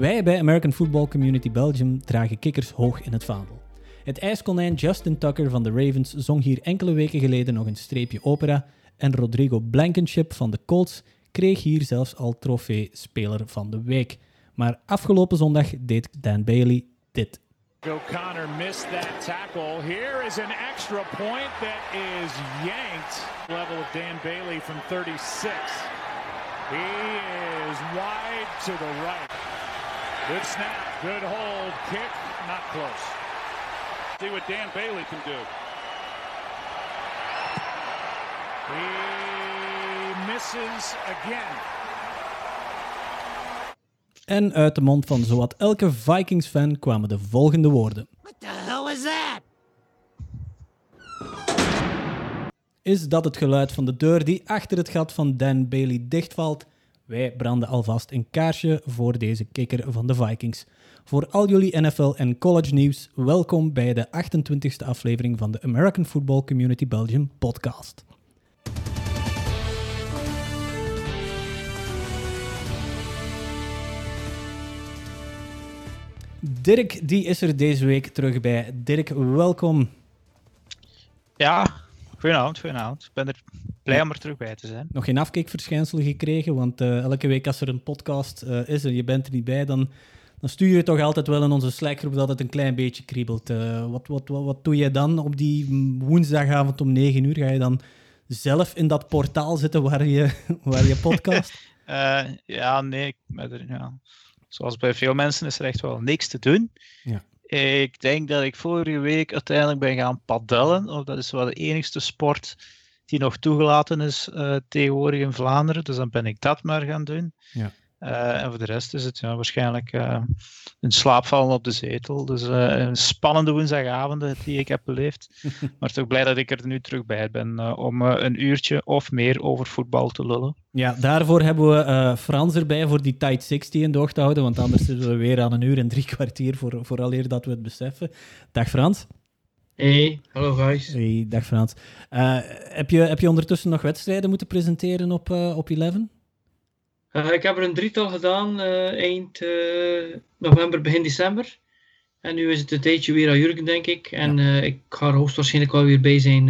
Wij bij American Football Community Belgium dragen kikkers hoog in het vaandel. Het ijskonijn Justin Tucker van de Ravens zong hier enkele weken geleden nog een streepje opera en Rodrigo Blankenship van de Colts kreeg hier zelfs al trofee Speler van de Week. Maar afgelopen zondag deed Dan Bailey dit. O'Connor missed that tackle. Here is an extra point that is yanked. Level of Dan Bailey from 36. He is wide to the right. Good snap, good hold, kick, not close. See what Dan Bailey can do. He misses again. En uit de mond van zowat elke Vikings-fan kwamen de volgende woorden. What the hell was that? Is dat het geluid van de deur die achter het gat van Dan Bailey dichtvalt? Wij branden alvast een kaarsje voor deze kikker van de Vikings. Voor al jullie NFL en college nieuws, welkom bij de 28e aflevering van de American Football Community Belgium podcast. Dirk, die is er deze week terug bij. Dirk, welkom. Ja, goedenavond, goedenavond. Ik ben er blij om er terug bij te zijn. Nog geen afkikverschijnsel gekregen, want eh, elke week als er een podcast eh, is en je bent er niet bij, dan, dan stuur je toch altijd wel in onze Slackgroep dat het een klein beetje kriebelt. Eh, wat, wat, wat, wat doe jij dan op die woensdagavond om 9 uur? Ga je dan zelf in dat portaal zitten waar je, waar je podcast? Ja, nee, er, ja. zoals bij veel mensen is er echt wel niks te doen. Ja. Ik denk dat ik vorige week uiteindelijk ben gaan padellen. Of dat is wel de enigste sport die nog toegelaten is eh, tegenwoordig in Vlaanderen. Dus dan ben ik dat maar gaan doen. Ja. Eh, en voor de rest is het ja, waarschijnlijk eh een slaapvallen op de zetel. Dus een spannende woensdagavonden die ik heb beleefd. maar toch blij dat ik er nu terug bij ben om een uurtje of meer over voetbal te lullen. Ja, daarvoor hebben we Frans erbij voor die tight 60 in doog te houden, want anders zitten we weer aan een uur en drie kwartier voor, vooraleer dat we het beseffen. Dag Frans. Hey, hallo guys. Hey, dag Frans. Eh, heb, je, heb je ondertussen nog wedstrijden moeten presenteren op, eh, op 11? Eh, ik heb er een drietal gedaan eind november, begin december. En nu is het een tijdje weer aan Jurgen, denk ik. En ik ga er hoogstwaarschijnlijk wel weer bij zijn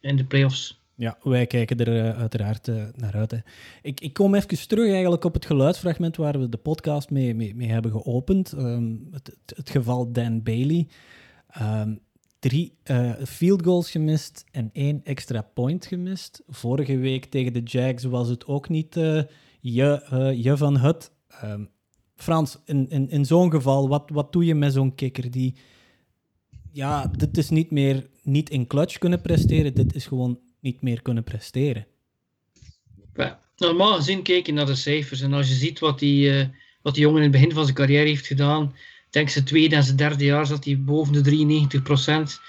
in de playoffs. Ja, wij kijken er uiteraard naar uit. Hè. Ik, ik kom even terug eigenlijk op het geluidsfragment waar we de podcast mee, mee, mee hebben geopend. Ehm, het, het, het geval Dan Bailey. Ehm, drie eh, field goals gemist en één extra point gemist. Vorige week tegen de Jags was het ook niet eh, je, eh, je van het. Ehm, Frans, in, in, in zo'n geval, wat, wat doe je met zo'n kikker die... Ja, dit is niet meer niet in clutch kunnen presteren, dit is gewoon niet meer kunnen presteren. Normaal gezien kijk je naar de cijfers. En als je ziet wat die, wat die jongen in het begin van zijn carrière heeft gedaan. Denk zijn tweede en zijn derde jaar zat hij boven de 93%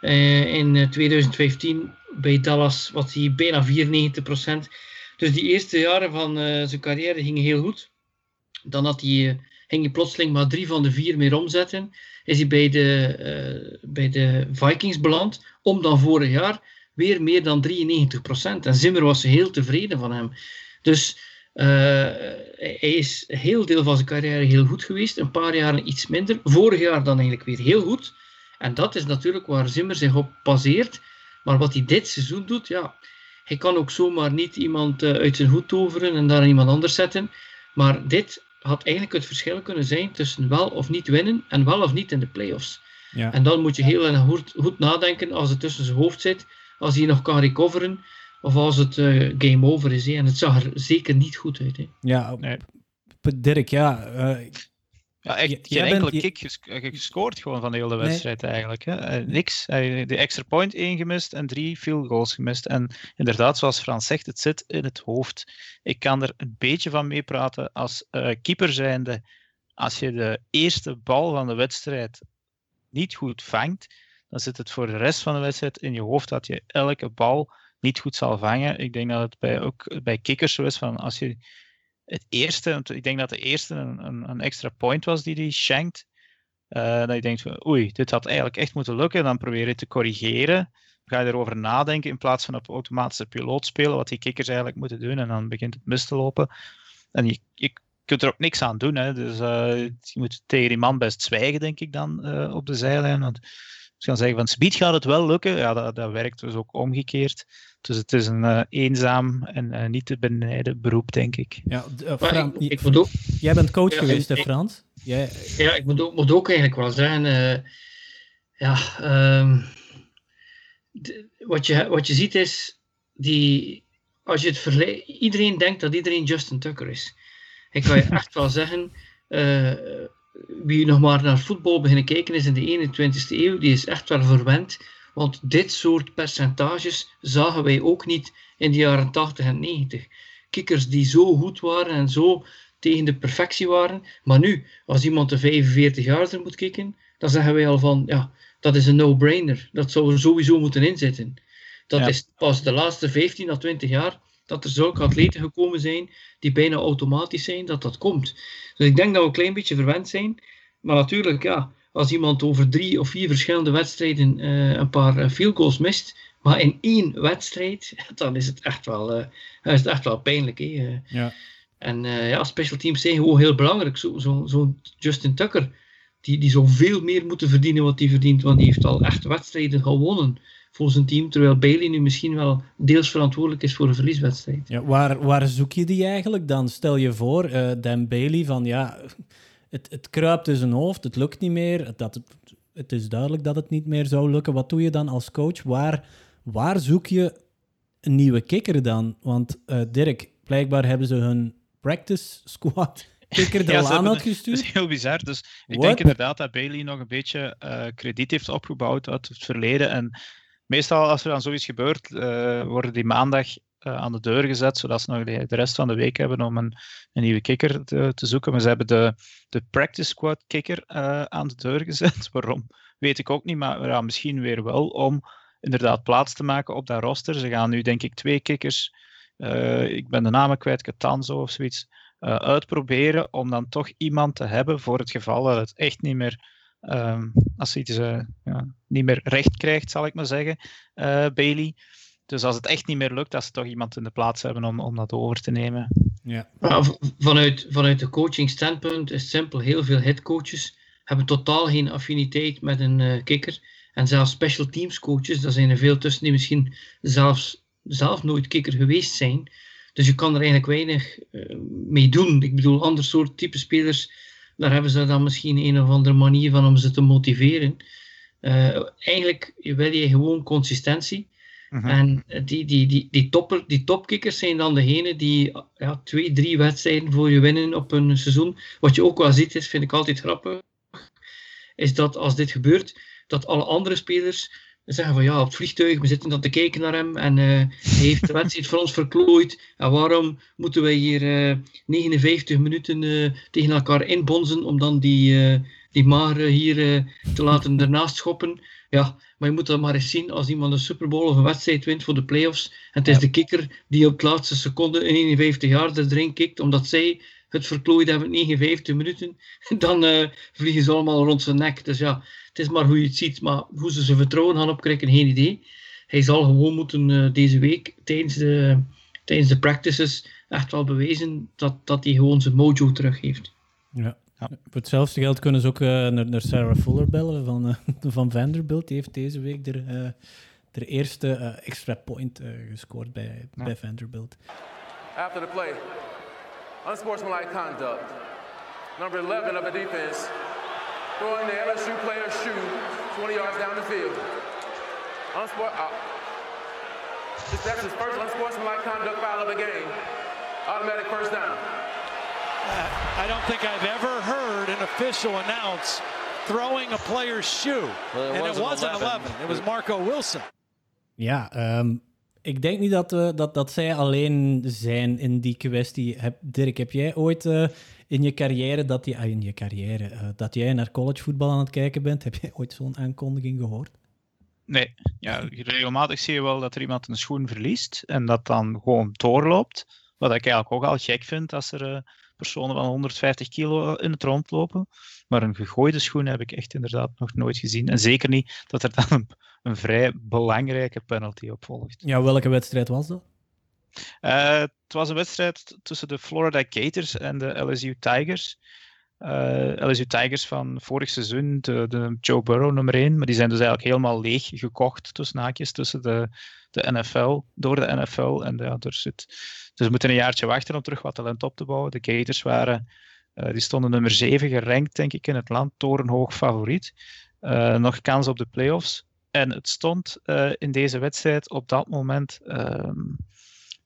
in eh, 2015 bij Dallas was hij bijna 94% Dus die eerste jaren van eh, zijn carrière gingen heel goed. Dan had hij, eh, ging hij plotseling maar drie van de vier meer omzetten. Is hij bij de, eh, bij de Vikings beland. Om dan vorig jaar weer meer dan 93% En Zimmer was heel tevreden van hem. Dus eh, hij is heel deel van zijn carrière heel goed geweest. Een paar jaren iets minder. Vorig jaar dan eigenlijk weer heel goed. En dat is natuurlijk waar Zimmer zich op baseert. Maar wat hij dit seizoen doet, ja, hij kan ook zomaar niet iemand eh, uit zijn hoed toveren en daar iemand anders zetten. Maar dit had eigenlijk het verschil kunnen zijn tussen wel of niet winnen en wel of niet in de playoffs. Ja. En dan moet je heel goed nadenken als het tussen zijn hoofd zit, als hij nog kan recoveren, of als het eh, game over is. hè. En het zag er zeker niet goed uit. Hè. Ja, Nee. Dirk, ja. eh, Ja, echt geen jij enkele bent- je- kick ges- eh, gescoord gewoon van de hele Nee. wedstrijd eigenlijk. Hè. Niks. De extra point één gemist en drie field goals gemist. En inderdaad, zoals Frans zegt, het zit in het hoofd. Ik kan er een beetje van meepraten als eh, keeper zijnde. Als je de eerste bal van de wedstrijd niet goed vangt, dan zit het voor de rest van de wedstrijd in je hoofd dat je elke bal niet goed zal vangen. Ik denk dat het bij, ook bij kickers zo is van als je het eerste, ik denk dat de eerste een, een, extra point was die hij shankt. Eh, dat je denkt, van, oei, dit had eigenlijk echt moeten lukken. Dan probeer je te corrigeren. Ga je erover nadenken in plaats van op automatische piloot spelen, wat die kikkers eigenlijk moeten doen. En dan begint het mis te lopen. En je, je kunt er ook niks aan doen. Hè. Dus uh, je moet tegen die man best zwijgen, denk ik dan, uh, op de zijlijn. Want ze gaan zeggen van speed gaat het wel lukken. Ja, dat, dat werkt dus ook omgekeerd. Dus het is een uh, eenzaam en niet te benijden beroep, denk ik. Ja, Frans, ik, ik moet ook, jij bent coach ja, geweest, hè, Frans? Jij... Ja, ik moet ook, moet ook eigenlijk wel zeggen... ja, um, de, wat, je, wat je ziet is... Die, als je het vergelijkt... Iedereen denkt dat iedereen Justin Tucker is. Ik kan je echt wel zeggen, wie nog maar naar voetbal beginnen kijken is in de 21ste eeuw, die is echt wel verwend. Want dit soort percentages zagen wij ook niet in de jaren 80 en 90. Kikkers die zo goed waren en zo tegen de perfectie waren. Maar nu, als iemand de 45 jaar er moet kijken, dan zeggen wij al van, ja, dat is een no-brainer. Dat zou er sowieso moeten inzitten. Dat is pas de laatste 15 à 20 jaar dat er zulke atleten gekomen zijn die bijna automatisch zijn, dat dat komt. Dus ik denk dat we een klein beetje verwend zijn. Maar natuurlijk, ja, als iemand over drie of vier verschillende wedstrijden uh, een paar eh, field goals mist, maar in één wedstrijd, dan is het echt wel, uh, is het echt wel pijnlijk. Hè? Ja. En uh, ja, special teams zijn gewoon heel belangrijk. Zo'n zo, zo Justin Tucker, die, die zou veel meer moeten verdienen wat hij verdient, want die heeft al echt wedstrijden gewonnen voor zijn team, terwijl Bailey nu misschien wel deels verantwoordelijk is voor een verlieswedstrijd. Ja, waar, waar zoek je die eigenlijk dan? Stel je voor, uh, Dan Bailey, van ja, het, het kruipt in zijn hoofd, het lukt niet meer, dat het, het is duidelijk dat het niet meer zou lukken. Wat doe je dan als coach? Waar, waar zoek je een nieuwe kikker dan? Want uh, Dirk, blijkbaar hebben ze hun practice squad kikker er al aan had gestuurd. Dat is heel bizar. Dus ik denk inderdaad dat Bailey nog een beetje uh, krediet heeft opgebouwd uit het verleden. En meestal als er dan zoiets gebeurt, uh, worden die maandag uh, aan de deur gezet, zodat ze nog de, rest van de week hebben om een, een nieuwe kikker te, te, zoeken. Maar ze hebben de, de practice squad kikker uh, aan de deur gezet. Waarom? Weet ik ook niet, maar misschien weer wel om inderdaad plaats te maken op dat roster. Ze gaan nu denk ik twee kikkers, ik ben de namen kwijt, Catanzo of zoiets, uitproberen om dan toch iemand te hebben voor het geval dat het echt niet meer Um, als hij iets uh, ja, niet meer recht krijgt, zal ik maar zeggen, uh, Bailey. Dus als het echt niet meer lukt, dat ze toch iemand in de plaats hebben om, om dat over te nemen. Ja. vanuit, vanuit de coaching standpunt is het simpel. Heel veel headcoaches hebben totaal geen affiniteit met een uh, kikker. En zelfs special teams coaches, daar zijn er veel tussen die misschien zelfs zelf nooit kikker geweest zijn. Dus je kan er eigenlijk weinig mee doen. Ik bedoel, ander soort type spelers daar hebben ze dan misschien een of andere manier van om ze te motiveren. Uh, eigenlijk wil je gewoon consistentie. Mhm. En die, die, die, die, topper, die topkickers zijn dan degene die ja, twee, drie wedstrijden voor je winnen op een seizoen. Wat je ook wel ziet, is, vind ik altijd grappig, is dat als dit gebeurt, dat alle andere spelers zeggen van ja, op het vliegtuig, we zitten dan te kijken naar hem en uh, hij heeft de wedstrijd voor ons verklooid. En waarom moeten wij hier uh, eh, 59 minuten uh, tegen elkaar inbonzen om dan die, die maar hier te laten ernaast schoppen? Ja, maar je moet dat maar eens zien als iemand een Super Bowl of een wedstrijd wint voor de playoffs. En het is de kikker die op de laatste seconde in 51 jaar erin kikt, omdat zij het verklooid hebben 59 minuten. Dan vliegen ze allemaal rond zijn nek. Dus ja, het is maar hoe je het ziet. Maar hoe ze zijn vertrouwen gaan opkrijgen, geen idee. Hij zal gewoon moeten uh, deze week tijdens de, tijdens de practices echt wel bewijzen dat, dat hij gewoon zijn mojo terug heeft. Ja. Ja. Voor hetzelfde geld kunnen ze ook uh, naar, naar, Sarah Fuller bellen van, uh, van Vanderbilt. Die heeft deze week de, uh, de eerste extra point gescoord bij, ja. bij Vanderbilt. After the play, unsportsmanlike conduct. Number 11 of the defense throwing the LSU player's shoe 20 yards down the field. Unsport, uh, that's his first unsportsmanlike conduct foul of the game. Automatic first down. Uh, I don't think I've ever heard an official announce throwing a player's shoe. Well, it and wasn't it wasn't 11. 11. It was Marco Wilson. Yeah. um, ik denk niet dat, uh, dat, dat zij alleen zijn in die kwestie. Heb, Dirk, heb jij ooit uh, in je carrière dat je, ah, in je carrière, uh, dat jij naar collegevoetbal aan het kijken bent? Heb jij ooit zo'n aankondiging gehoord? Nee, ja, regelmatig zie je wel dat er iemand een schoen verliest en dat dan gewoon doorloopt. Wat ik eigenlijk ook al gek vind als er personen van 150 kilo in het rondlopen. Maar een gegooide schoen heb ik echt inderdaad nog nooit gezien. En zeker niet dat er dan een, een vrij belangrijke penalty op volgt. Ja, welke wedstrijd was dat? Uh, het was een wedstrijd tussen de Florida Gators en de LSU Tigers. Uh, LSU Tigers van vorig seizoen, de, de, Joe Burrow nummer 1, maar die zijn dus eigenlijk helemaal leeg gekocht tussen naakjes tussen de, de NFL, door de NFL. En ja, er zit, dus we moeten een jaartje wachten om terug wat talent op te bouwen. De Gators waren, uh, die stonden nummer 7 gerankt, denk ik, in het land, torenhoog favoriet. Uh, nog kans op de playoffs. En het stond in deze wedstrijd op dat moment um,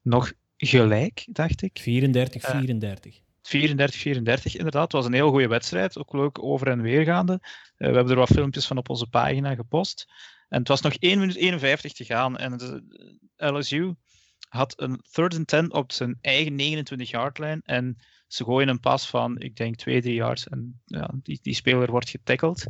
nog gelijk, dacht ik. 34-34. 34-34, inderdaad. Het was een heel goede wedstrijd. Ook leuk over en weer gaande. Uh, we hebben er wat filmpjes van op onze pagina gepost. En het was nog 1 minuut 51 te gaan. En de LSU had een third and 10 op zijn eigen 29-yard-lijn. En ze gooien een pas van, ik denk, 2, 3 yards. En ja, die, die speler wordt getackled.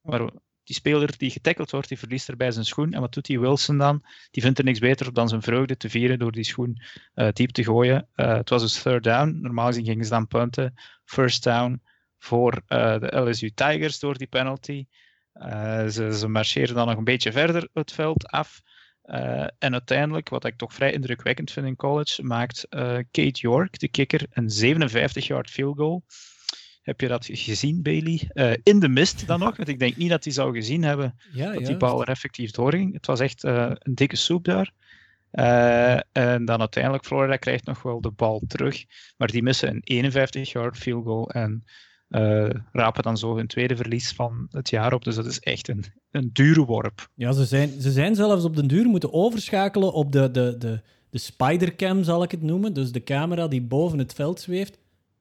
Maar die speler die getackled wordt, die verliest erbij zijn schoen. En wat doet die Wilson dan? Die vindt er niks beter dan zijn vreugde te vieren door die schoen uh, diep te gooien. Uh, het was dus third down. Normaal gezien gingen ze dan punten. First down voor uh, de LSU Tigers door die penalty. ze, ze marcheerden dan nog een beetje verder het veld af. en uiteindelijk, wat ik toch vrij indrukwekkend vind in college, maakt Kate York, de kikker, een 57-yard field goal. Heb je dat gezien, Bailey? Uh, in de mist dan nog, want ik denk niet dat hij zou gezien hebben ja, dat ja, die bal er effectief doorging. Het was echt uh, een dikke soep daar. Uh, en dan uiteindelijk, Florida krijgt nog wel de bal terug, maar die missen een 51-yard field goal en rapen dan zo hun tweede verlies van het jaar op. Dus dat is echt een, een dure worp. Ja, ze zijn, ze zijn zelfs op den duur moeten overschakelen op de, de, de, de spidercam, zal ik het noemen. Dus de camera die boven het veld zweeft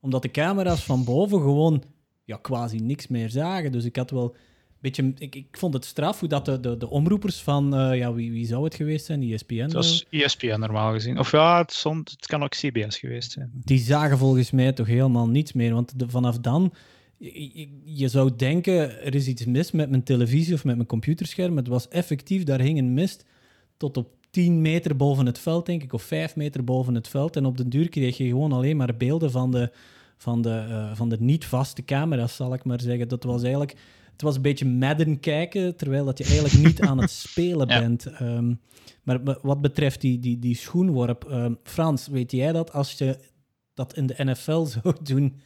omdat de camera's van boven gewoon ja, quasi niks meer zagen. Dus ik had wel een beetje... Ik, ik vond het straf hoe dat de, de, de omroepers van... Uh, ja, wie, wie zou het geweest zijn? Die ESPN? Het was ESPN normaal gezien. Of ja, het, stond, het kan ook CBS geweest zijn. Die zagen volgens mij toch helemaal niets meer. Want de, vanaf dan... Je, je zou denken, er is iets mis met mijn televisie of met mijn computerscherm. Het was effectief, daar hing een mist tot op 10 meter boven het veld, denk ik, of 5 meter boven het veld. En op den duur kreeg je gewoon alleen maar beelden van de, van de, uh, van de niet-vaste camera's, zal ik maar zeggen. Dat was eigenlijk... Het was een beetje Madden kijken, terwijl dat je eigenlijk niet aan het spelen ja. bent. Um, maar wat betreft die, die, die schoenworp, um, Frans, weet jij dat als je dat in de NFL zou doen,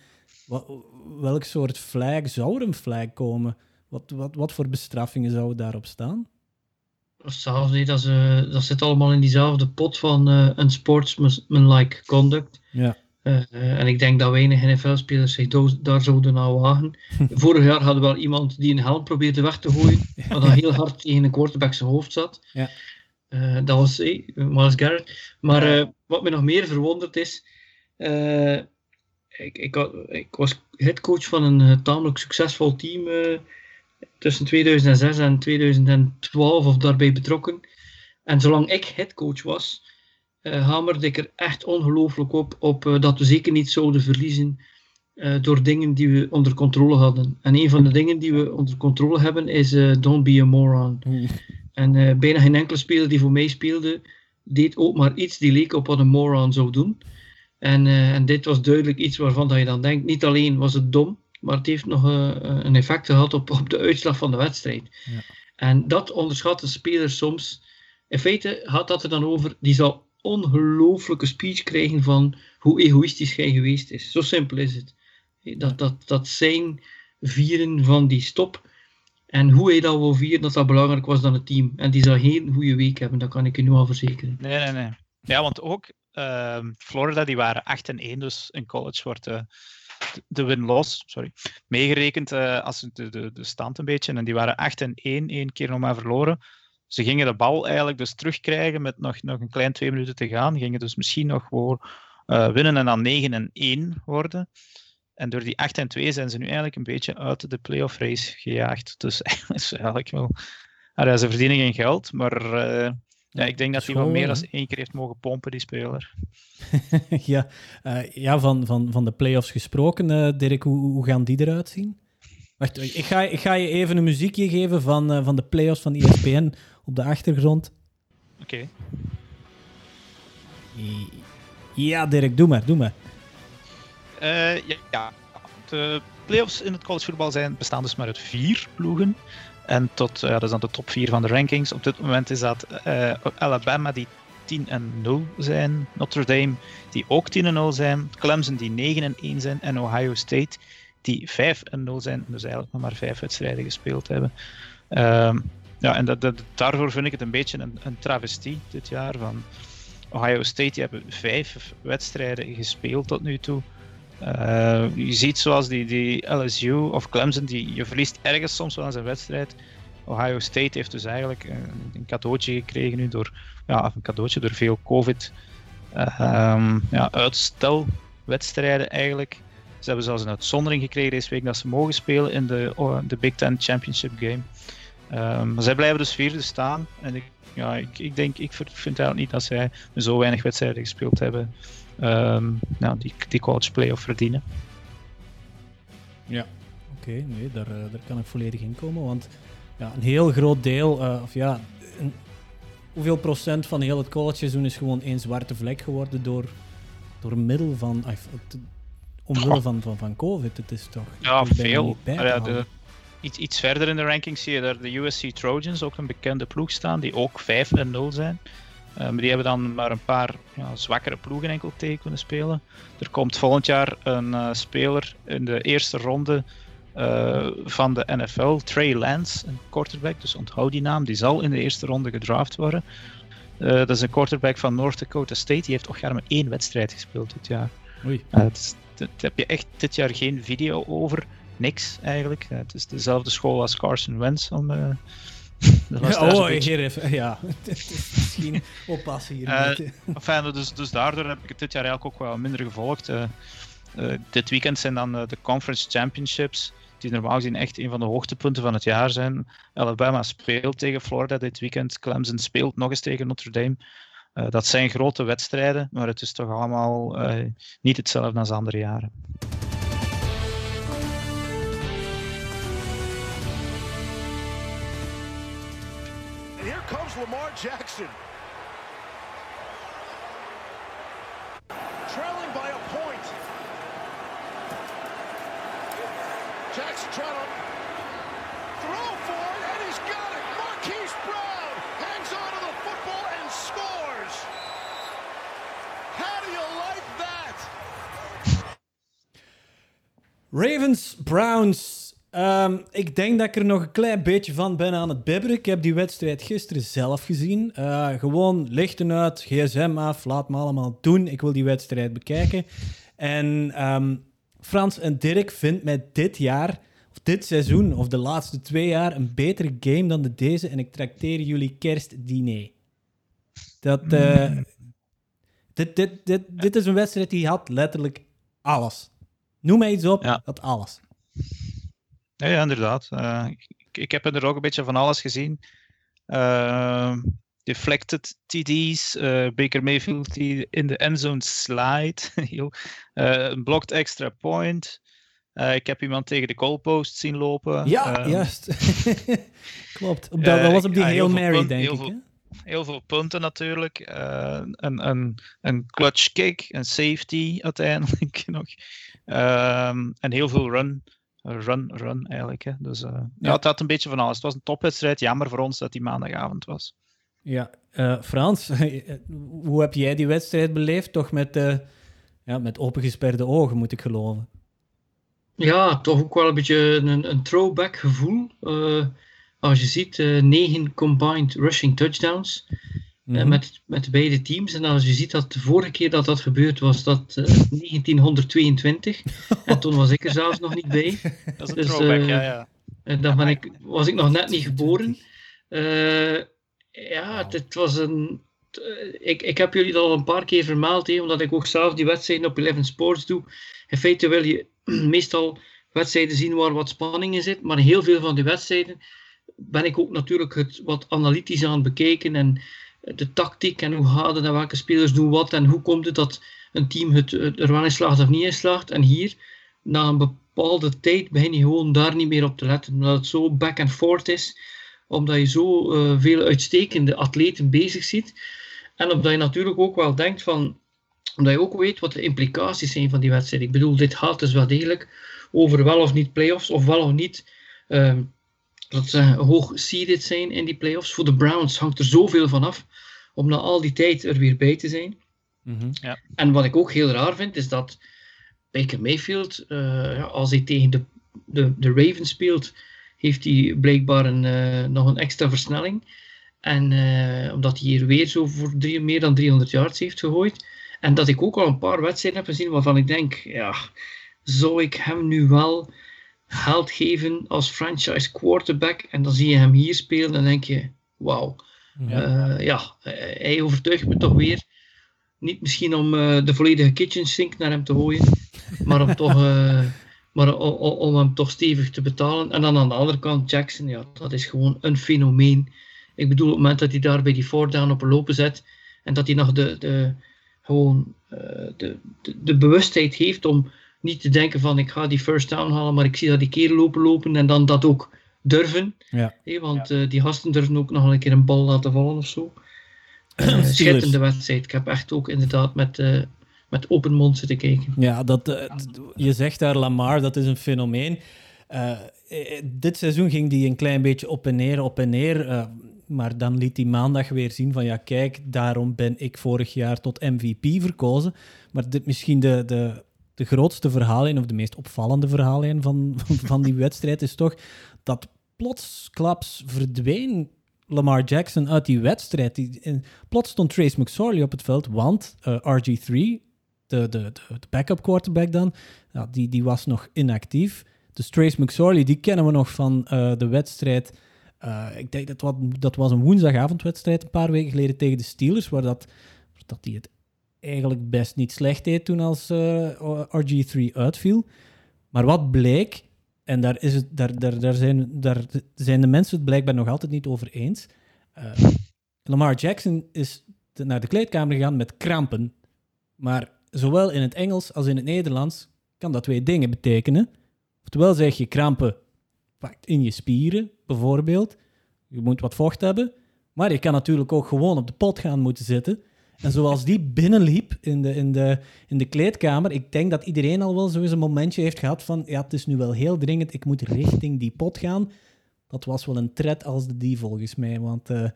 wat, welk soort flag zou er een flag komen? Wat, wat, wat voor bestraffingen zouden daarop staan? Hetzelfde, dat, ze, dat zit allemaal in diezelfde pot van uh, een sportsmanlike conduct. Ja. Uh, en ik denk dat weinig NFL-spelers zich do- daar zouden aan wagen. Vorig jaar hadden we wel iemand die een helm probeerde weg te gooien, wat dan heel hard tegen een quarterback zijn hoofd zat. Ja. Uh, dat was hey, Miles Garrett. Maar uh, wat me nog meer verwonderd is, ik, ik, had, ik, was headcoach van een tamelijk succesvol team tussen 2006 en 2012 of daarbij betrokken. En zolang ik headcoach was, uh, hamerde ik er echt ongelooflijk op, op uh, dat we zeker niet zouden verliezen uh, door dingen die we onder controle hadden. En een van de dingen die we onder controle hebben is don't be a moron. Mm. En bijna geen enkele speler die voor mij speelde, deed ook maar iets die leek op wat een moron zou doen. En, en dit was duidelijk iets waarvan dat je dan denkt, niet alleen was het dom, maar het heeft nog een effect gehad op, op de uitslag van de wedstrijd. Ja. En dat onderschatten spelers soms. In feite gaat dat er dan over, die zal ongelooflijke speech krijgen van hoe egoïstisch jij geweest is. Zo simpel is het. Dat, dat, dat zijn vieren van die stop. En hoe hij dat wil vieren, dat dat belangrijk was dan het team. En die zal geen goede week hebben, dat kan ik je nu al verzekeren. Nee, nee, nee. Ja, want ook uh, Florida, die waren 8 en 1, dus in college wordt uh, de win-loss, sorry, meegerekend uh, als de, de, de stand een beetje. En die waren 8 en 1, één keer nog maar verloren. Ze gingen de bal eigenlijk dus terugkrijgen met nog, nog een klein twee minuten te gaan. Gingen dus misschien nog voor uh, winnen en dan 9 en 1 worden. En door die 8 en 2 zijn ze nu eigenlijk een beetje uit de playoff race gejaagd. Dus eigenlijk wel. Ah, ze verdienen geen geld, maar uh, ja, ik denk dat hij wel meer dan één keer heeft mogen pompen, die speler. ja, uh, ja van, van, van de playoffs gesproken, Dirk, hoe, hoe gaan die eruit zien? Wacht, ik ga, ik ga je even een muziekje geven van, uh, van de playoffs van ESPN op de achtergrond. Oké. Okay. Ja, Dirk, doe maar, doe maar. ja, ja, de playoffs in het collegevoetbal zijn bestaan dus maar uit vier ploegen. En tot, ja, dat is dan de top 4 van de rankings. Op dit moment is dat uh, Alabama die 10 en 0 zijn. Notre Dame, die ook 10 en 0 zijn. Clemson, die 9 en 1 zijn. En Ohio State, die 5 en 0 zijn. Dus eigenlijk nog maar 5 wedstrijden gespeeld hebben. Um, ja, en dat, dat, daarvoor vind ik het een beetje een, een travestie dit jaar. Van Ohio State, die hebben 5 wedstrijden gespeeld tot nu toe. Uh, je ziet zoals die, die LSU of Clemson, die, je verliest ergens soms wel aan zijn wedstrijd. Ohio State heeft dus eigenlijk een, een cadeautje gekregen nu door, ja, een cadeautje door veel COVID uh, ja, uitstelwedstrijden eigenlijk. Ze hebben zelfs een uitzondering gekregen deze week dat ze mogen spelen in de, oh, de Big Ten Championship game. Um, maar zij blijven dus vierde staan. En ik, ja, ik, ik denk, ik vind eigenlijk niet dat zij zo weinig wedstrijden gespeeld hebben. Um, nou, die, die college playoff verdienen. Ja, oké, nee, daar, uh, daar kan ik volledig in komen. Want ja, een heel groot deel, uh, of ja, een, hoeveel procent van heel het college seizoen is gewoon één zwarte vlek geworden door, door middel van, uh, omwille van, van, van COVID. Het is toch. Ja, veel. Ja, de, iets, iets verder in de rankings zie je daar de USC Trojans, ook een bekende ploeg staan, die ook 5 en 0 zijn. Uh, maar die hebben dan maar een paar ja, zwakkere ploegen enkel tegen kunnen spelen. Er komt volgend jaar een uh, speler in de eerste ronde uh, van de NFL, Trey Lance, een quarterback. Dus onthoud die naam, die zal in de eerste ronde gedraft worden. dat is een quarterback van North Dakota State. Die heeft toch maar één wedstrijd gespeeld dit jaar. Oei. daar heb je echt dit jaar geen video over. Niks eigenlijk. het is dezelfde school als Carson Wentz om ja, oh, hier even, ja. Misschien oppassen hier. Uh, enfin, dus, dus daardoor heb ik het dit jaar eigenlijk ook wel minder gevolgd. Uh, uh, dit weekend zijn dan de Conference Championships, die normaal gezien echt een van de hoogtepunten van het jaar zijn. Alabama speelt tegen Florida dit weekend. Clemson speelt nog eens tegen Notre Dame. dat zijn grote wedstrijden, maar het is toch allemaal niet hetzelfde als andere jaren. Lamar Jackson. Trailing by a point. Jackson trying to throw for it, and he's got it. Marquise Brown hangs on to the football and scores. How do you like that? Ravens, Browns. Um, ik denk dat ik er nog een klein beetje van ben aan het bibberen. Ik heb die wedstrijd gisteren zelf gezien. Uh, gewoon lichten uit, gsm af, laat me allemaal doen. Ik wil die wedstrijd bekijken. En um, Frans en Dirk vindt mij dit jaar, of dit seizoen, of de laatste twee jaar, een betere game dan de deze. En ik trakteer jullie kerstdiner. Dat, uh, dit, dit, dit, dit is een wedstrijd die had letterlijk alles. Noem mij iets op, ja. dat alles. Ja, ja inderdaad. Uh, ik, ik, heb er ook een beetje van alles gezien. Uh, deflected TD's, uh, Baker Mayfield die in de endzone slide, een blocked extra point. ik heb iemand tegen de goalpost zien lopen. Ja, juist. Klopt. Op dat, dat, was op die Hail Mary, denk ik. Veel, heel veel punten natuurlijk. een, een, een clutch kick, een safety uiteindelijk nog. Um, en heel veel run run, run eigenlijk. Hè. Dus uh, ja. het had een beetje van alles. Het was een topwedstrijd. Jammer voor ons dat die maandagavond was. Ja, uh, Frans, hoe heb jij die wedstrijd beleefd? Toch met, uh, ja, met opengesperde ogen, moet ik geloven. Ja, toch ook wel een beetje een, een throwback gevoel. als je ziet, negen combined rushing touchdowns. Mm met, met beide teams. En als je ziet dat de vorige keer dat dat gebeurd was, dat uh, 1922. en toen was ik er zelfs nog niet bij. Dat is een dus, throwback, uh, ja, ja. En dan ben ik, was ik nog net niet geboren. Uh, ja, het, was een... Ik, ik heb jullie dat al een paar keer vermeld, he, omdat ik ook zelf die wedstrijden op Eleven Sports doe. In feite wil je meestal wedstrijden zien waar wat spanning in zit, maar heel veel van die wedstrijden ben ik ook natuurlijk het wat analytisch aan het bekijken en de tactiek en hoe gaat het en welke spelers doen wat en hoe komt het dat een team het, er wel in slaagt of niet in slaagt. En hier, na een bepaalde tijd, begin je gewoon daar niet meer op te letten, omdat het zo back and forth is, omdat je zo uh, veel uitstekende atleten bezig ziet. En omdat je natuurlijk ook wel denkt van, omdat je ook weet wat de implicaties zijn van die wedstrijd. Ik bedoel, dit gaat dus wel degelijk over wel of niet playoffs, of wel of niet uh, dat ze hoog seeded zijn in die playoffs. Voor de Browns hangt er zoveel van af. om na al die tijd er weer bij te zijn. Mhm. En wat ik ook heel raar vind, is dat Baker Mayfield, eh, ja, als hij tegen de, de, de Ravens speelt, heeft hij blijkbaar een, eh, nog een extra versnelling. En eh, omdat hij hier weer zo voor drie, meer dan 300 yards heeft gegooid. En dat ik ook al een paar wedstrijden heb gezien waarvan ik denk, ja, zou ik hem nu wel geld geven als franchise quarterback? En dan zie je hem hier spelen en dan denk je, wauw. Ja. Eh, ja, eh, hij overtuigt me toch weer. Niet misschien om eh, de volledige kitchen sink naar hem te gooien, maar om, toch, maar o- o- om hem toch stevig te betalen. En dan aan de andere kant, Jackson, ja, dat is gewoon een fenomeen. Ik bedoel, op het moment dat hij daar bij die four down op een lopen zet en dat hij nog de, de, gewoon, de, de, de bewustheid heeft om niet te denken van ik ga die first down halen, maar ik zie dat die keer lopen lopen en dan dat ook durven. Ja. Want eh, die gasten durven ook nog een keer een bal laten vallen of zo. Eh, Steelers. schitterende wedstrijd. Ik heb echt ook inderdaad met, eh, met open mond zitten kijken. Ja, dat, eh, je zegt daar Lamar, dat is een fenomeen. Eh, eh, dit seizoen ging die een klein beetje op en neer, op en neer. eh, maar dan liet hij maandag weer zien van ja, kijk, daarom ben ik vorig jaar tot MVP verkozen. Maar dit misschien de, de, de grootste verhaallijn, of de meest opvallende verhaallijn van, van die wedstrijd is toch dat plotsklaps verdween Lamar Jackson uit die wedstrijd. Die, plots stond Trace McSorley op het veld, want eh, RG3, de, de, de, de backup quarterback dan, die, die was nog inactief. Dus Trace McSorley, die kennen we nog van eh, de wedstrijd. eh, ik denk dat wat, dat was een woensdagavondwedstrijd een paar weken geleden tegen de Steelers, waar dat, dat die het eigenlijk best niet slecht deed toen als eh, RG3 uitviel. Maar wat bleek, en daar, is het, daar, daar, daar, zijn, daar zijn de mensen het blijkbaar nog altijd niet over eens. Eh, Lamar Jackson is naar de kleedkamer gegaan met krampen. Maar zowel in het Engels als in het Nederlands kan dat twee dingen betekenen. Oftewel zeg je krampen pakt in je spieren, bijvoorbeeld. Je moet wat vocht hebben. Maar je kan natuurlijk ook gewoon op de pot gaan moeten zitten. En zoals die binnenliep in de, in, de, in de kleedkamer, ik denk dat iedereen al wel zo eens een momentje heeft gehad van, ja, het is nu wel heel dringend, ik moet richting die pot gaan. Dat was wel een tred als de die, volgens mij. Want eh,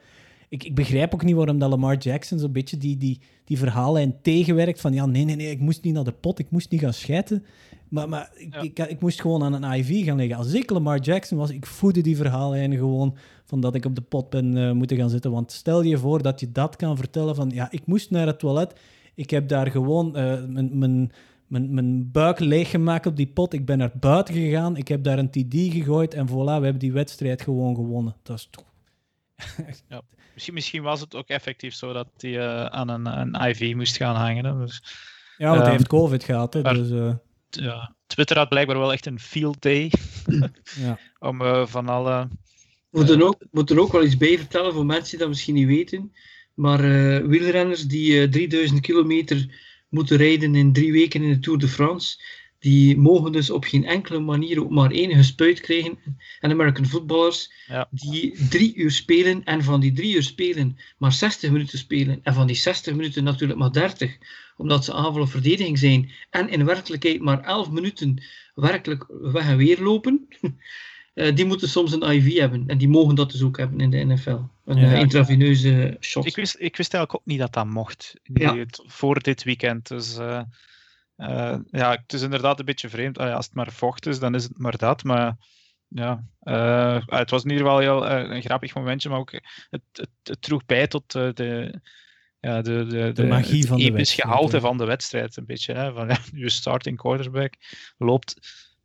ik, ik begrijp ook niet waarom dat Lamar Jackson zo'n beetje die, die, die verhaallijn tegenwerkt van, ja, nee, nee, nee, ik moest niet naar de pot, ik moest niet gaan schijten. Maar, maar ik, Ja. ik, ik moest gewoon aan een IV gaan liggen. Als ik Lamar Jackson was, ik voedde die verhaallijn gewoon van dat ik op de pot ben eh, moeten gaan zitten. Want stel je voor dat je dat kan vertellen van, ja, ik moest naar het toilet. Ik heb daar gewoon eh, mijn, mijn, mijn, mijn buik leeggemaakt op die pot. Ik ben naar buiten gegaan. Ik heb daar een TD gegooid. En voilà, we hebben die wedstrijd gewoon gewonnen. Dat is toch... Misschien, misschien was het ook effectief zo dat hij eh, aan een, een IV moest gaan hangen. Hè. Dus, Ja, want hij Ehm, heeft COVID gehad. Hè, maar- dus, ja, Twitter had blijkbaar wel echt een field day ja. om van alle... We moeten ook, moeten ook wel iets bij vertellen voor mensen die dat misschien niet weten. Maar eh, wielrenners die eh, 3000 kilometer moeten rijden in drie weken in de Tour de France, die mogen dus op geen enkele manier ook maar enige spuit krijgen. En American voetballers Ja. die drie uur spelen en van die drie uur spelen maar 60 minuten spelen. En van die 60 minuten natuurlijk maar 30, omdat ze aanval of verdediging zijn. En in werkelijkheid maar 11 minuten werkelijk weg en weer lopen. Eh, die moeten soms een IV hebben. En die mogen dat dus ook hebben in de NFL. Een Ja. eh, intraveneuze shot. Ik wist, ik wist eigenlijk ook niet dat dat mocht Ja. die- het- voor dit weekend. Dus eh, eh, ja, het is inderdaad een beetje vreemd. Ah ja, als het maar vocht is, dan is het maar dat. Maar ja, eh, het was in ieder geval heel, een grappig momentje, maar ook het, het, het droeg bij tot de, ja, de, de, de, magie het van de episch wedstrijd, gehalte ja. van de wedstrijd. Een beetje. Hè, van, ja, je starting quarterback loopt,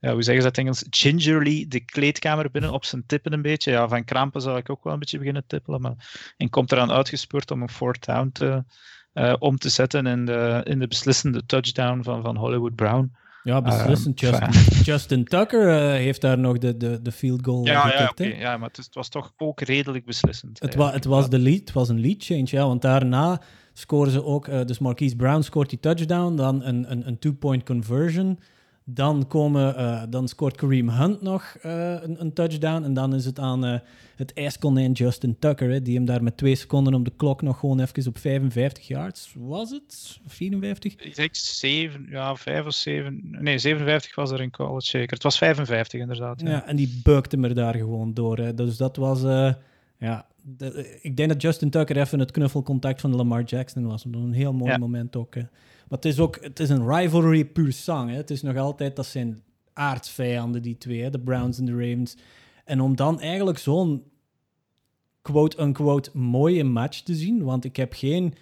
ja, hoe zeggen ze dat Engels, gingerly de kleedkamer binnen op zijn tippen een beetje. Ja, van krampen zou ik ook wel een beetje beginnen tippelen. Maar, en komt eraan uitgespeurd om een fourth down te, eh, om te zetten in de, in de beslissende touchdown van, van Hollywood Brown. ja, beslissend. Ehm, Justin, Justin Tucker eh, heeft daar nog de, de, de field goal Ja, ja, hè. ja maar het, is- het was toch ook redelijk beslissend. Het, wa het, was de lead, het was een lead change, ja, want daarna scoren ze ook, eh, dus Marquise Brown scoort die touchdown, dan een, een, een two-point conversion. Dan, komen, eh, dan scoort Kareem Hunt nog eh, een, een touchdown. En dan is het aan eh, het ijskonijn Justin Tucker, hè, die hem daar met twee seconden op de klok nog gewoon even op 55 yards, was het? 54? Ik denk zeven, ja, vijf of zeven. Nee, 57 was er in college zeker. Het was 55 inderdaad. Ja. Ja, en die beukte me daar gewoon door. Hè. Dus dat was, Ja, de, ik denk dat Justin Tucker even het knuffelcontact van Lamar Jackson was. Een heel mooi Ja. moment ook. Hè. Maar het is ook het is een rivalry puur sang. Het is nog altijd, dat zijn aardsvijanden, die twee, de Browns en de Ravens. En om dan eigenlijk zo'n quote-unquote mooie match te zien, want ik heb geen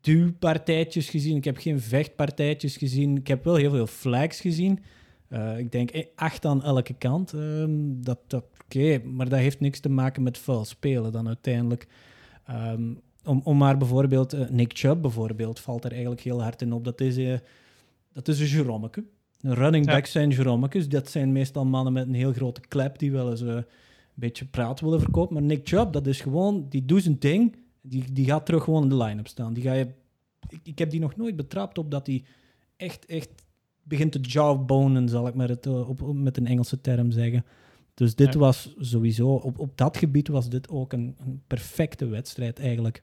duwpartijtjes gezien, ik heb geen vechtpartijtjes gezien, ik heb wel heel veel flags gezien. Eh, ik denk eh, acht aan elke kant. Ehm, dat, dat, Oké, maar dat heeft niks te maken met vuil spelen dan uiteindelijk. Ehm, om, om maar bijvoorbeeld, eh, Nick Chubb bijvoorbeeld, valt er eigenlijk heel hard in op. Dat is, eh, dat is een Jerommeke. Een running Ja. back zijn Jerommekes. Dat zijn meestal mannen met een heel grote klep die wel eens eh, een beetje praat willen verkopen. Maar Nick Chubb, dat is gewoon, die doet zijn ding. Die, die gaat terug gewoon in de line-up staan. Die ga je, ik, ik heb die nog nooit betrapt op dat hij echt, echt begint te jawbonen, zal ik maar het, op, op- met een Engelse term zeggen. Dus dit Ja. was sowieso, op, op dat gebied was dit ook een, een perfecte wedstrijd eigenlijk.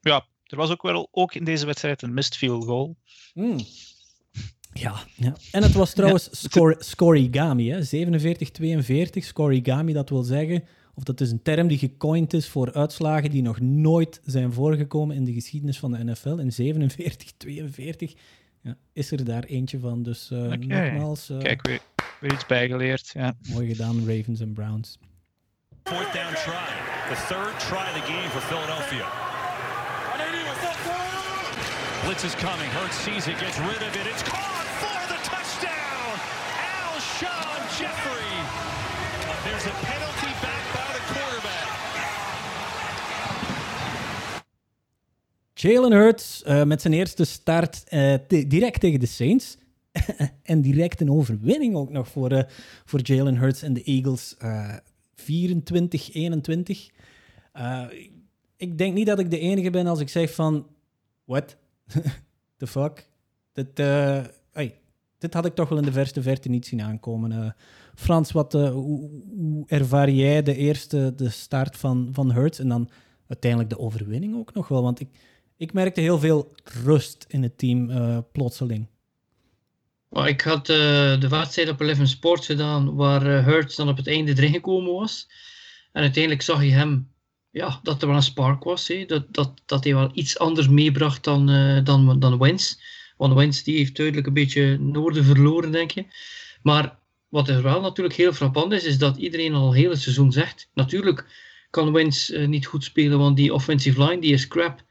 Ja, er was ook wel ook in deze wedstrijd een missed field goal. Mm. Ja, ja, en het was trouwens score, scorigami, hè? 47-42. Scorigami, dat wil zeggen, of dat is een term die gecoind is voor uitslagen die nog nooit zijn voorgekomen in de geschiedenis van de NFL. In 47-42 ja, is er daar eentje van. Dus eh, nogmaals, eh, Kijk, weer, weer iets bijgeleerd. Ja. mooi gedaan, Ravens en Browns. Fourth down try. The third try of the game for Philadelphia. Blitz is coming. Hurts sees it, gets rid of it. It's caught for the touchdown. Alshon Jeffrey. There's a penalty back by the quarterback. Jalen Hurts eh, met zijn eerste start te- direct tegen de Saints. en direct een overwinning ook nog voor, eh, voor Jalen Hurts en de Eagles. eh 24-21. Eh, ik denk niet dat ik de enige ben als ik zeg van... What? The fuck? Dit, eh, dit had ik toch wel in de verste verte niet zien aankomen. Eh, Frans, wat, eh, hoe, hoe ervaar jij de eerste de start van, van Hurts en dan uiteindelijk de overwinning ook nog wel? Want ik, ik merkte heel veel rust in het team plotseling. Ik had de wedstrijd op Eleven Sports gedaan, waar Hurts dan op het einde erin gekomen was. En uiteindelijk zag je hem, ja, dat er wel een spark was. Hè? Dat, dat, dat hij wel iets anders meebracht dan, eh dan, dan Wentz. Want Wentz die heeft duidelijk een beetje noorden verloren, denk je. Maar wat er wel natuurlijk heel frappant is, is dat iedereen al heel het seizoen zegt, natuurlijk kan Wentz eh, niet goed spelen, want die offensive line die is crap.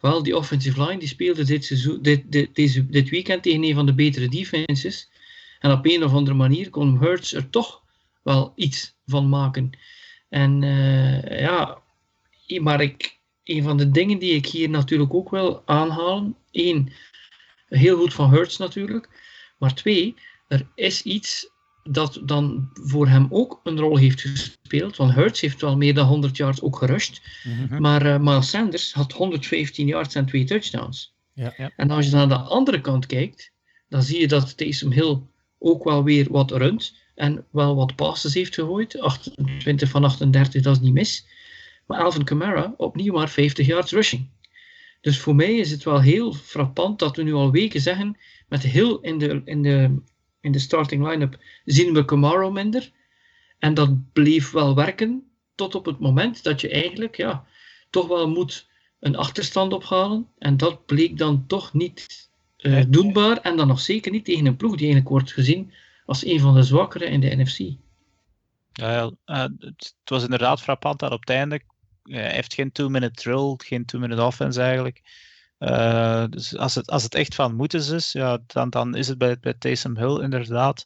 Wel, die offensive line die speelde dit, seizoen, dit, dit, deze, dit weekend tegen een van de betere defenses. En op een of andere manier kon Hurts er toch wel iets van maken. En eh, ja, maar ik, een van de dingen die ik hier natuurlijk ook wil aanhalen. één, heel goed van Hurts natuurlijk. Maar twee, er is iets dat dan voor hem ook een rol heeft gespeeld. Want Hurts heeft wel meer dan 100 yards ook gerusht. Maar eh, Miles Sanders had 115 yards en twee touchdowns. Ja. Ja. En als je naar de andere kant kijkt, dan zie je dat Taysom Hill ook wel weer wat runt en wel wat passes heeft gegooid. 28 van 38, dat is niet mis. Maar Alvin Kamara opnieuw maar 50 yards rushing. Dus voor mij is het wel heel frappant dat we nu al weken zeggen, met Hill in de, in de, in de starting line-up zien we Kamara minder. En dat bleef wel werken tot op het moment dat je eigenlijk ja, toch wel moet een achterstand ophalen. En dat bleek dan toch niet Nee. doenbaar. En dan nog zeker niet tegen een ploeg die eigenlijk wordt gezien als een van de zwakkere in de NFC. Ja, eh, het, het was inderdaad frappant dat op het einde. Eh, Hij heeft geen two-minute drill, geen two-minute offense eigenlijk. Eh, dus als het, als het echt van moeten is, ja, dan, dan is het bij, bij Taysom Hill inderdaad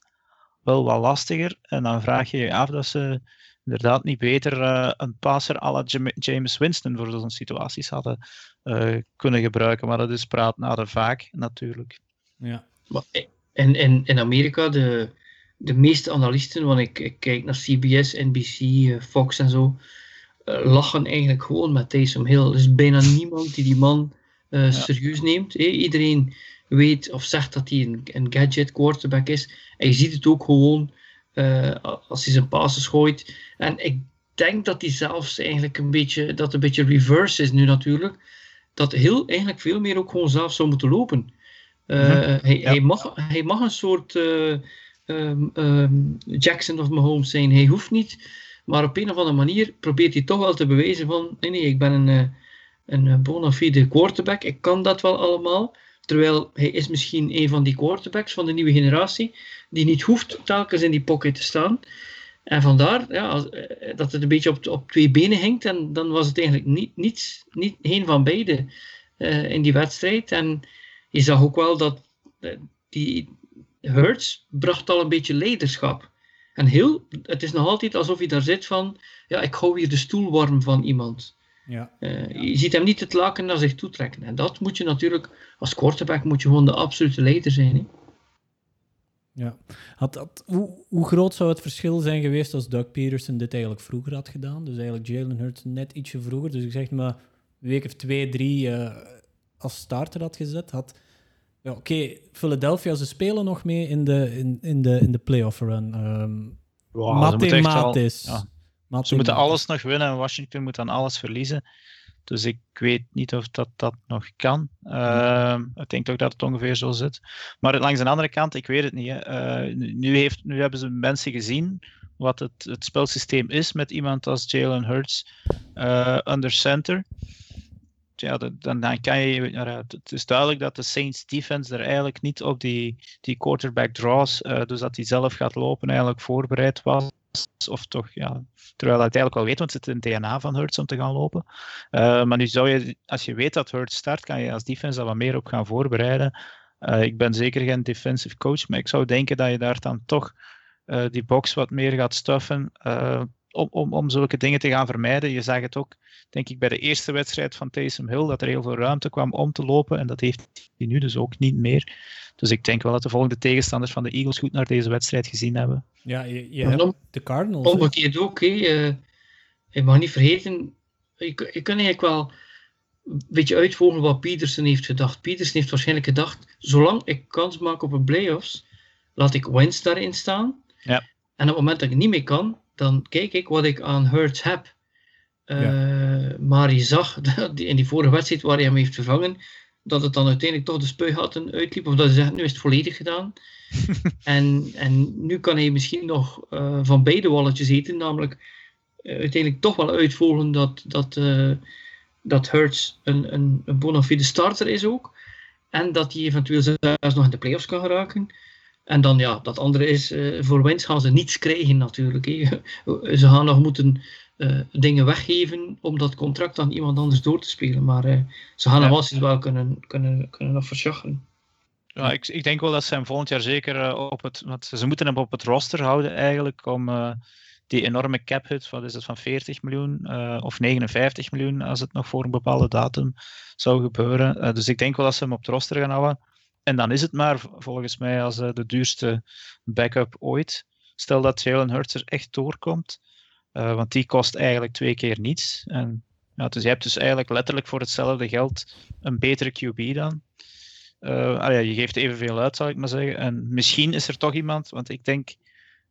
wel wat lastiger. En dan vraag je je af dat ze inderdaad niet beter eh, een passer à la Jam- James Winston voor zo'n situaties hadden eh, kunnen gebruiken. Maar dat is praat na de vaak natuurlijk. Ja. Maar in, in, in Amerika, de, de meeste analisten, want ik, ik kijk naar CBS, NBC, Fox en zo, lachen eigenlijk gewoon met Taysom Hill. Er is bijna niemand die die man eh, serieus neemt. Iedereen weet of zegt dat hij een, een gadget quarterback is. En je ziet het ook gewoon eh, als hij zijn passes gooit. En ik denk dat hij zelfs eigenlijk een beetje, dat een beetje reverse is nu natuurlijk. Dat Hill eigenlijk veel meer ook gewoon zelf zou moeten lopen. Eh, Mhm. hij, Ja. hij, mag, hij mag een soort eh, ehm, ehm, Jackson of Mahomes zijn. Hij hoeft niet Maar op een of andere manier probeert hij toch wel te bewijzen van, nee, nee, ik ben een, eh, een bona fide quarterback, ik kan dat wel allemaal. Terwijl hij is misschien een van die quarterbacks van de nieuwe generatie, die niet hoeft telkens in die pocket te staan. En vandaar ja, eh, dat het een beetje op, op twee benen hangt. En dan was het eigenlijk niet, niets, niet een van beide in die wedstrijd. En je zag ook wel dat die Hurts bracht al een beetje leiderschap. En heel, het is nog altijd alsof hij daar zit van, ja, ik hou hier de stoel warm van iemand. Ja. Uh, je ziet hem niet het laken naar zich toe trekken. En dat moet je natuurlijk, als quarterback moet je gewoon de absolute leider zijn. Hè? Ja. Had, had, hoe, hoe, groot zou het verschil zijn geweest als Doug Peterson dit eigenlijk vroeger had gedaan? Dus eigenlijk Jalen Hurts net ietsje vroeger. Dus ik zeg maar een week of twee, drie uh, als starter had gezet. Had, ja, Oké, okay, Philadelphia, ze spelen nog mee in de, in, in de, in de playoff run. Um, wow, mathematisch. Ze, moeten, ja. ze moeten alles nog winnen en Washington moet dan alles verliezen. Dus ik weet niet of dat, dat nog kan. Uh, ik denk toch dat het ongeveer zo zit. Maar langs de andere kant, ik weet het niet. Uh, nu, heeft, nu hebben ze mensen gezien wat het, het spelsysteem is met iemand als Jalen Hurts uh, under center. Ja, dan, dan kan je. het is duidelijk dat de Saints defense er eigenlijk niet op die, die quarterback draws, uh, dus dat hij zelf gaat lopen, eigenlijk voorbereid was. Of toch, ja, terwijl hij het eigenlijk wel weet, want het zit in het DNA van Hurts om te gaan lopen. Uh, maar nu zou je, als je weet dat Hurts start, kan je als defense daar wat meer op gaan voorbereiden. Uh, ik ben zeker geen defensive coach, maar ik zou denken dat je daar dan toch die box wat meer gaat stuffen om, om, om zulke dingen te gaan vermijden. Je zag het ook, denk ik, bij de eerste wedstrijd van Taysom Hill, dat er heel veel ruimte kwam om te lopen en dat heeft hij nu dus ook niet meer. Dus ik denk wel dat de volgende tegenstanders van de Eagles goed naar deze wedstrijd gezien hebben. Ja, je, je hebt de Cardinals. Omgekeerd ook. Hè. Je, mag niet vergeten, je, je kan eigenlijk wel een beetje uitvolgen wat Peterson heeft gedacht. Peterson heeft waarschijnlijk gedacht, zolang ik kans maak op een playoffs, laat ik Wentz daarin staan. Ja. En op het moment dat ik niet meer kan, dan kijk ik wat ik aan Hurts heb. Uh, ja. Maar je zag in die vorige wedstrijd waar hij hem heeft vervangen, dat het dan uiteindelijk toch de spuigaten uitliep. Of dat hij zegt, nu is het volledig gedaan. en, en nu kan hij misschien nog uh, van beide walletjes eten. Namelijk uh, uiteindelijk toch wel uitvolgen dat, dat, uh, dat Hurts een, een, een bona fide starter is ook. En dat hij eventueel zelfs nog in de playoffs kan geraken. En dan ja, dat andere is, voor Wens gaan ze niets krijgen natuurlijk. Hè. ze gaan nog moeten uh, dingen weggeven om dat contract aan iemand anders door te spelen. Maar uh, ze gaan hem ja. wel kunnen, kunnen, kunnen. Ja, ik, ik denk wel dat ze hem volgend jaar zeker op het. Want ze moeten hem op het roster houden eigenlijk om die enorme cap hit, wat is het, van 40 miljoen of 59 miljoen als het nog voor een bepaalde datum zou gebeuren. dus ik denk wel dat ze hem op het roster gaan houden. En dan is het maar volgens mij als de duurste backup ooit. Stel dat Jalen Hurts er echt doorkomt uh, want die kost eigenlijk twee keer niets. En, ja, dus je hebt dus eigenlijk letterlijk voor hetzelfde geld een betere QB dan. Uh, ah ja, je geeft evenveel uit, zal ik maar zeggen. En misschien is er toch iemand, want ik denk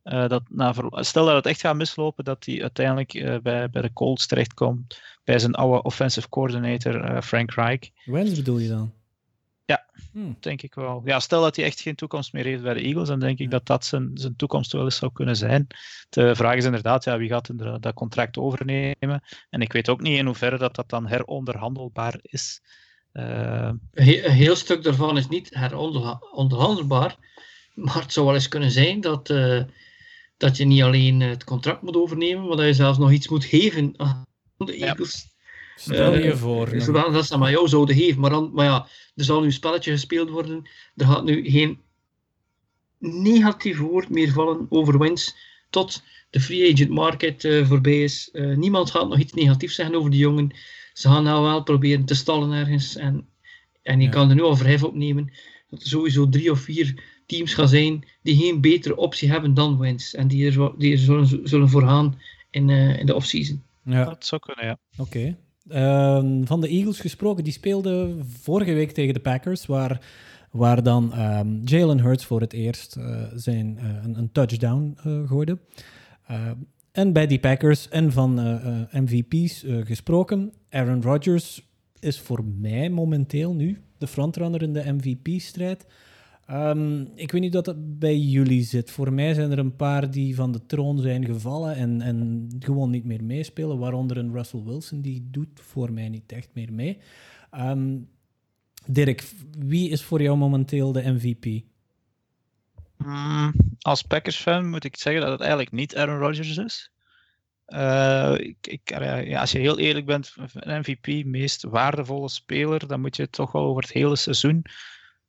dat, nou, stel dat het echt gaat mislopen, dat hij uiteindelijk bij, bij de Colts terechtkomt, bij zijn oude offensive coordinator Frank Reich. Wens bedoel je dan? Ja, hmm. denk ik wel. Ja, stel dat hij echt geen toekomst meer heeft bij de Eagles, dan denk ik dat dat zijn, zijn toekomst wel eens zou kunnen zijn. De vraag is inderdaad, ja, wie gaat dat contract overnemen? En ik weet ook niet in hoeverre dat, dat dan heronderhandelbaar is. Uh... Een heel stuk daarvan is niet heronderhandelbaar, maar het zou wel eens kunnen zijn dat, uh, dat je niet alleen het contract moet overnemen, maar dat je zelfs nog iets moet geven aan de Eagles. Stel je uh, voor. Zodat dat ze maar jou zouden geven. Maar, dan, maar ja, er zal nu een spelletje gespeeld worden. Er gaat nu geen negatief woord meer vallen over Wins tot de free agent market uh, voorbij is. Uh, niemand gaat nog iets negatiefs zeggen over die jongen. Ze gaan nou wel proberen te stallen ergens. En, en je ja. kan er nu al verhef op nemen dat er sowieso drie of vier teams gaan zijn die geen betere optie hebben dan Wins. En die er, die er zullen, zullen voor gaan in, uh, in de offseason. Ja, dat zou kunnen, ja. Oké. Okay. Uh, van de Eagles gesproken, die speelden vorige week tegen de Packers, waar, waar dan um, Jalen Hurts voor het eerst uh, zijn, uh, een, een, touchdown uh, gooide. en bij die Packers en van MVP's gesproken, Aaron Rodgers is voor mij momenteel nu de frontrunner in de MVP-strijd. Ehm, ik weet niet dat het bij jullie zit. Voor mij zijn er een paar die van de troon zijn gevallen en, en gewoon niet meer meespelen. Waaronder een Russell Wilson, die doet voor mij niet echt meer mee. Um, Dirk, wie is voor jou momenteel de MVP? Mm, als Packers-fan moet ik zeggen dat het eigenlijk niet Aaron Rodgers is. Uh, ik, ik, ja, als je heel eerlijk bent, een MVP, meest waardevolle speler, dan moet je het toch wel over het hele seizoen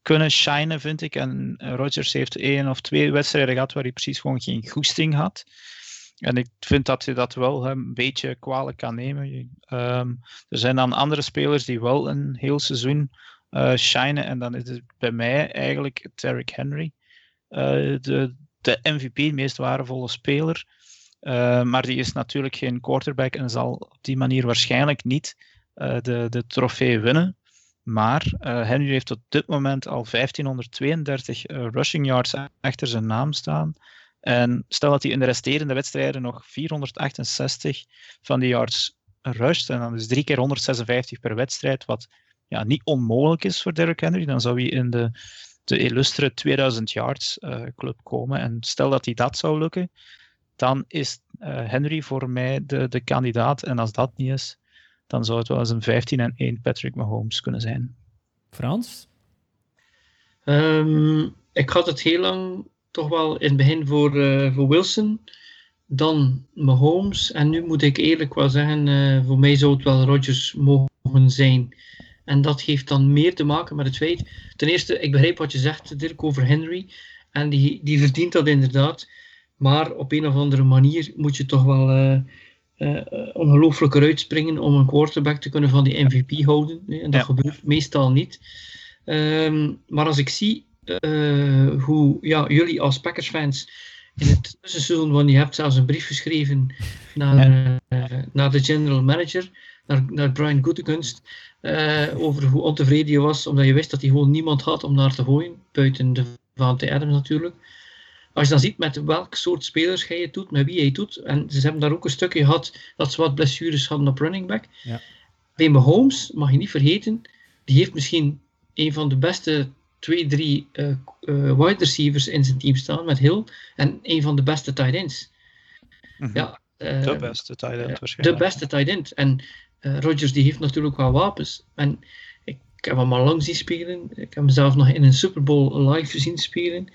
kunnen shinen, vind ik. En Rodgers heeft één of twee wedstrijden gehad waar hij precies gewoon geen goesting had. En ik vind dat je dat wel een beetje kwalijk kan nemen. Um, er zijn dan andere spelers die wel een heel seizoen uh, shinen. En dan is het bij mij eigenlijk Derrick Henry. Uh, de, de MVP, meest waardevolle speler. Uh, maar die is natuurlijk geen quarterback en zal op die manier waarschijnlijk niet de, de trofee winnen. Maar Henry heeft op dit moment al 1532 rushing yards achter zijn naam staan. En stel dat hij in de resterende wedstrijden nog 468 van die yards rusht, en dan is drie keer 156 per wedstrijd, wat ja, niet onmogelijk is voor Derrick Henry, dan zou hij in de, de illustre 2000 yards uh, club komen. En stel dat hij dat zou lukken, dan is Henry voor mij de, de kandidaat. En als dat niet is, dan zou het wel eens een 15 en 1 Patrick Mahomes kunnen zijn. Frans? Um, ik had het heel lang toch wel in het begin voor, uh, voor Wilson, dan Mahomes. En nu moet ik eerlijk wel zeggen, voor mij zou het wel Rodgers mogen zijn. En dat heeft dan meer te maken met het feit. Ten eerste, ik begrijp wat je zegt, Dirk, over Henry. En die, die verdient dat inderdaad. Maar op een of andere manier moet je toch wel uh, uh, ongelooflijk eruit springen om een quarterback te kunnen van die MVP houden. En dat gebeurt meestal niet. Um, maar als ik zie uh, hoe ja, jullie als Packers-fans in het tussenseizoen, want je hebt zelfs een brief geschreven naar, ja. naar de general manager, naar, naar Brian Gutekunst, over hoe ontevreden je was, omdat je wist dat hij gewoon niemand had om naar te gooien, buiten de Vante Adams natuurlijk. Als je dan ziet met welk soort spelers hij het doet, met wie hij het doet, en ze hebben daar ook een stukje gehad dat ze wat blessures hadden op running back. Ja. Bij Mahomes, mag je niet vergeten, die heeft misschien een van de beste twee, drie uh, uh, wide receivers in zijn team staan met Hill en een van de beste tight ends. Mm -hmm. ja, de beste tight end waarschijnlijk. De beste tight end. En uh, Rodgers die heeft natuurlijk wel wapens. En ik, ik heb hem al lang zien spelen. Ik heb hem zelf nog in een Super Bowl live zien spelen.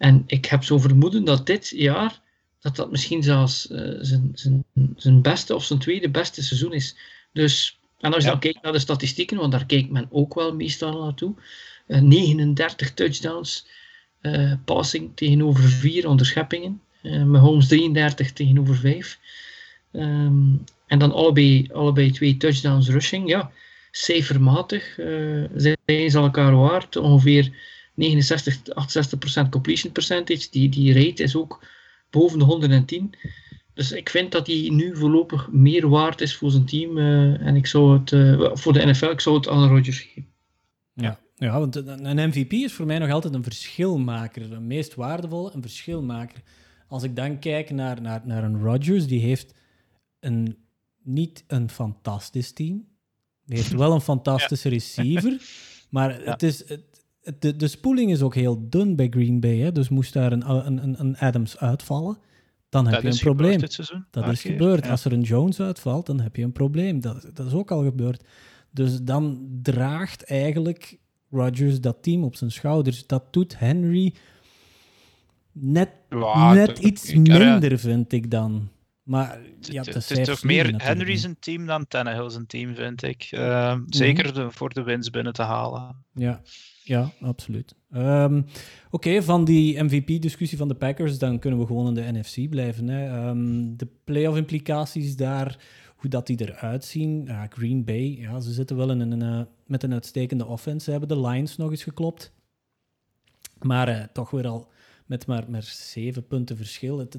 En ik heb zo vermoeden dat dit jaar dat dat misschien zelfs uh, zijn, zijn, zijn beste of zijn tweede beste seizoen is. Dus, en als je ja. dan kijkt naar de statistieken, want daar kijkt men ook wel meestal naartoe. Uh, 39 touchdowns uh, passing tegenover 4 onderscheppingen. Uh, Mahomes 33 tegenover 5. Um, en dan allebei, allebei twee touchdowns rushing. Ja, cijfermatig zijn ze elkaar waard. Ongeveer 69, 68% completion percentage. Die, die rate is ook boven de 110. Dus ik vind dat hij nu voorlopig meer waard is voor zijn team. Uh, en ik zou het, uh, voor de NFL, ik zou het aan Rodgers geven. Ja. ja, want een MVP is voor mij nog altijd een verschilmaker. Een meest waardevolle, een verschilmaker. Als ik dan kijk naar, naar, naar een Rodgers, die heeft een niet een fantastisch team. Hij heeft wel een fantastische ja. receiver. Maar ja. het is, het, de, de spoeling is ook heel dun bij Green Bay. Hè? Dus moest daar een, een, een Adams uitvallen, dan heb dat je een probleem. Dat ah, is gebeurd. Ja. Als er een Jones uitvalt, dan heb je een probleem. Dat, dat is ook al gebeurd. Dus dan draagt eigenlijk Rodgers dat team op zijn schouders. Dat doet Henry net, ja, net iets minder, vind ik dan. Maar ja, het, het is toch meer Henry zijn team dan Tannehill zijn team, vind ik. Uh, mm -hmm. Zeker de, voor de winst binnen te halen. Ja, ja absoluut. Um, Oké, van die MVP-discussie van de Packers, dan kunnen we gewoon in de NFC blijven. Hè. Um, de playoff implicaties daar, hoe dat die eruit zien. Green Bay, ja, ze zitten wel in een, uh, met een uitstekende offense. Ze hebben de Lions nog eens geklopt. Maar uh, toch weer al met maar, maar zeven punten verschil. Het,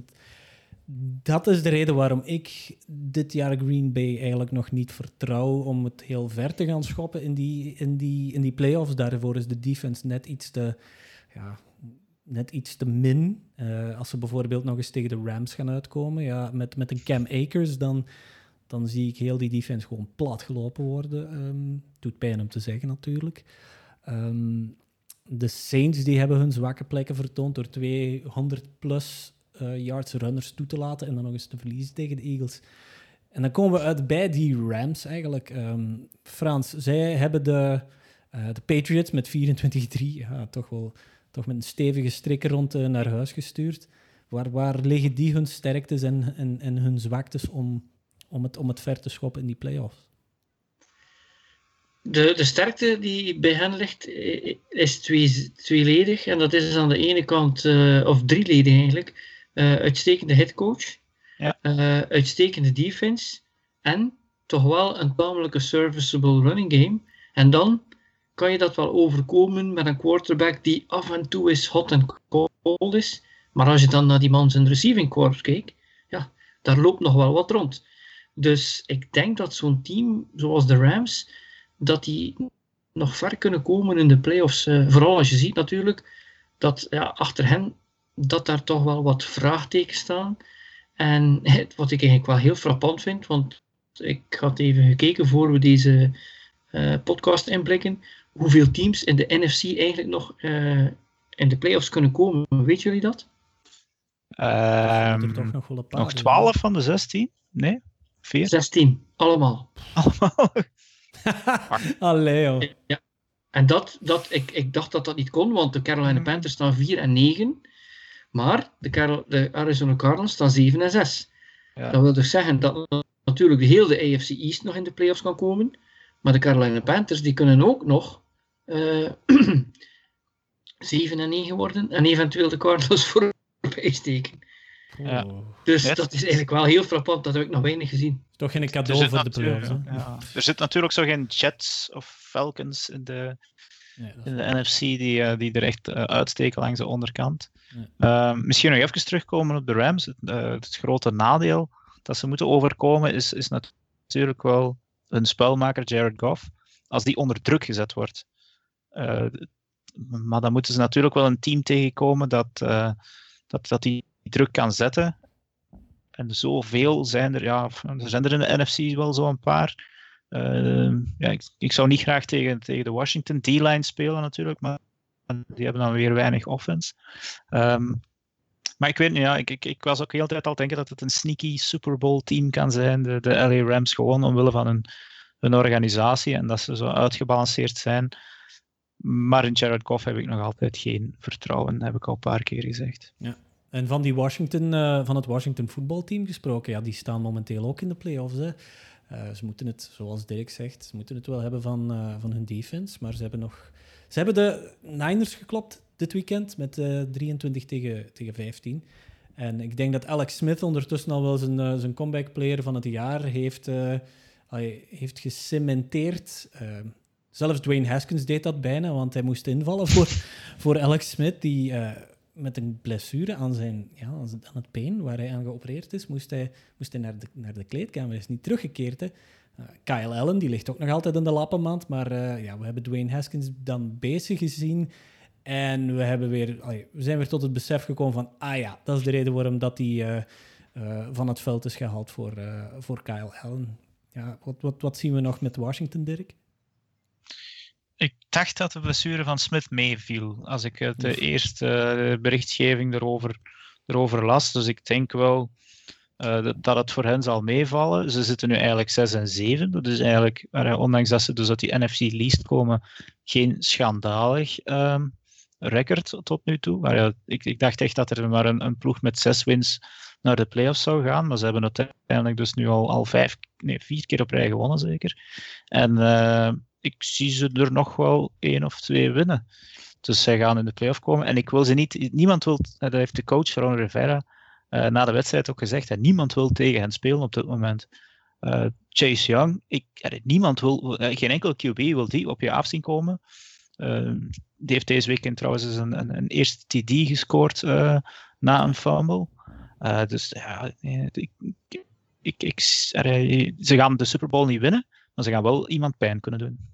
dat is de reden waarom ik dit jaar Green Bay eigenlijk nog niet vertrouw om het heel ver te gaan schoppen in die, in die, in die playoffs. Daarvoor is de defense net iets te, ja, net iets te min. Uh, als ze bijvoorbeeld nog eens tegen de Rams gaan uitkomen, ja, met, met een Cam Akers, dan, dan zie ik heel die defense gewoon plat gelopen worden. Um, doet pijn om te zeggen natuurlijk. Um, de Saints die hebben hun zwakke plekken vertoond door 200 plus uh, yards runners toe te laten en dan nog eens te verliezen tegen de Eagles. En dan komen we uit bij die Rams eigenlijk. Um, Frans, zij hebben de, uh, de Patriots met 24-3 ja, toch wel toch met een stevige strikker rond uh, naar huis gestuurd. Waar, waar liggen die hun sterktes en, en, en hun zwaktes om, om, het, om het ver te schoppen in die playoffs? De, de sterkte die bij hen ligt is twee, tweeledig. En dat is aan de ene kant, uh, of drieledig eigenlijk, uitstekende headcoach, ja. uh, uitstekende defense en toch wel een tamelijke serviceable running game. En dan kan je dat wel overkomen met een quarterback die af en toe is hot en cold is. Maar als je dan naar die man zijn receiving corps kijkt, ja, daar loopt nog wel wat rond. Dus ik denk dat zo'n team zoals de Rams, dat die nog ver kunnen komen in de playoffs. Uh, vooral als je ziet natuurlijk dat ja, achter hen dat daar toch wel wat vraagtekens staan. En wat ik eigenlijk wel heel frappant vind, want ik had even gekeken voor we deze uh, podcast inblikken, hoeveel teams in de NFC eigenlijk nog uh, in de playoffs kunnen komen. Weet jullie dat? Um, toch nog, wel een paar nog 12 van de 16? Nee? 4? 16, allemaal. Allemaal? Allee, Ja. En dat, dat, ik, ik dacht dat dat niet kon, want de Carolina mhm. Panthers staan 4 en 9. Maar de, Carol, de Arizona Cardinals staan 7 en 6. Ja. Dat wil dus zeggen dat natuurlijk de hele AFC East nog in de playoffs kan komen. Maar de Carolina Panthers die kunnen ook nog uh, eh, 7 en 9 worden. En eventueel de Cardinals voorbij steken. Ja. Dus dat is eigenlijk wel heel frappant. Dat heb ik nog weinig gezien. Toch geen cadeau voor de playoffs. Ja. Er zit natuurlijk zo geen Jets of Falcons in de, in de NFC die, uh, die er echt uh, uitsteken langs de onderkant. Uh, misschien nog even terugkomen op de Rams. Het, het, grote nadeel dat ze moeten overkomen is, is natuurlijk wel hun spelmaker Jared Goff. Als die onder druk gezet wordt. maar dan moeten ze natuurlijk wel een team tegenkomen dat, dat, dat die druk kan zetten. En zoveel zijn er, ja, er zijn er in de NFC wel zo'n paar. Uh, ja, ik, ik, zou niet graag tegen, tegen de Washington D-line spelen natuurlijk, maar die hebben dan weer weinig offense. Um, maar ik weet niet, ja, ik, ik, ik was ook heel tijd al denken dat het een sneaky Super Bowl team kan zijn, de, de LA Rams, gewoon omwille van hun, hun organisatie en dat ze zo uitgebalanceerd zijn. Maar in Jared Goff heb ik nog altijd geen vertrouwen, heb ik al een paar keer gezegd. Ja. En van, die Washington, uh, van het Washington voetbalteam gesproken, ja, die staan momenteel ook in de playoffs. Hè. Uh, ze moeten het, zoals Dirk zegt, ze moeten het wel hebben van, uh, van hun defense, maar ze hebben nog... Ze hebben de Niners geklopt dit weekend met 23 tegen, tegen 15. En ik denk dat Alex Smith ondertussen al wel zijn, zijn comeback player van het jaar heeft, heeft gecementeerd. zelfs Dwayne Haskins deed dat bijna, want hij moest invallen voor, voor Alex Smith, die met een blessure aan, zijn, ja, aan het been waar hij aan geopereerd is, moest hij, moest hij naar, de, naar de kleedkamer. Hij is niet teruggekeerd. Hè. Uh, Kyle Allen, die ligt ook nog altijd in de lappenmand, maar uh, ja, we hebben Dwayne Haskins dan bezig gezien. En we, hebben weer, we zijn weer tot het besef gekomen van, ah ja, dat is de reden waarom dat hij uh, van het veld is gehaald voor, voor Kyle Allen. Ja, wat, wat, wat zien we nog met Washington, Dirk? Ik dacht dat de blessure van Smith meeviel als ik de eerste berichtgeving erover, erover las. Dus ik denk wel uh, dat het voor hen zal meevallen. Ze zitten nu eigenlijk 6 en 7. Dat is eigenlijk, uh, ondanks dat ze dus uit die NFC least komen, geen schandalig uh, record tot nu toe. Maar ja, ik, ik, dacht echt dat er maar een, een, ploeg met 6 wins naar de playoffs zou gaan. Maar ze hebben uiteindelijk dus nu al, al vijf, nee, vier keer op rij gewonnen, zeker. En eh, ik zie ze er nog wel één of twee winnen. Dus zij gaan in de playoff komen. En ik wil ze niet, niemand wil, dat heeft de coach Ron Rivera uh, na de wedstrijd ook gezegd, en niemand wil tegen hen spelen op dit moment. Uh, Chase Young, ik, niemand wil, geen enkel QB wil die op je af zien komen. die heeft deze weekend trouwens een, een, een eerste TD gescoord na een fumble. dus ja, ik, ik, ik, ze gaan de Super Bowl niet winnen, maar ze gaan wel iemand pijn kunnen doen.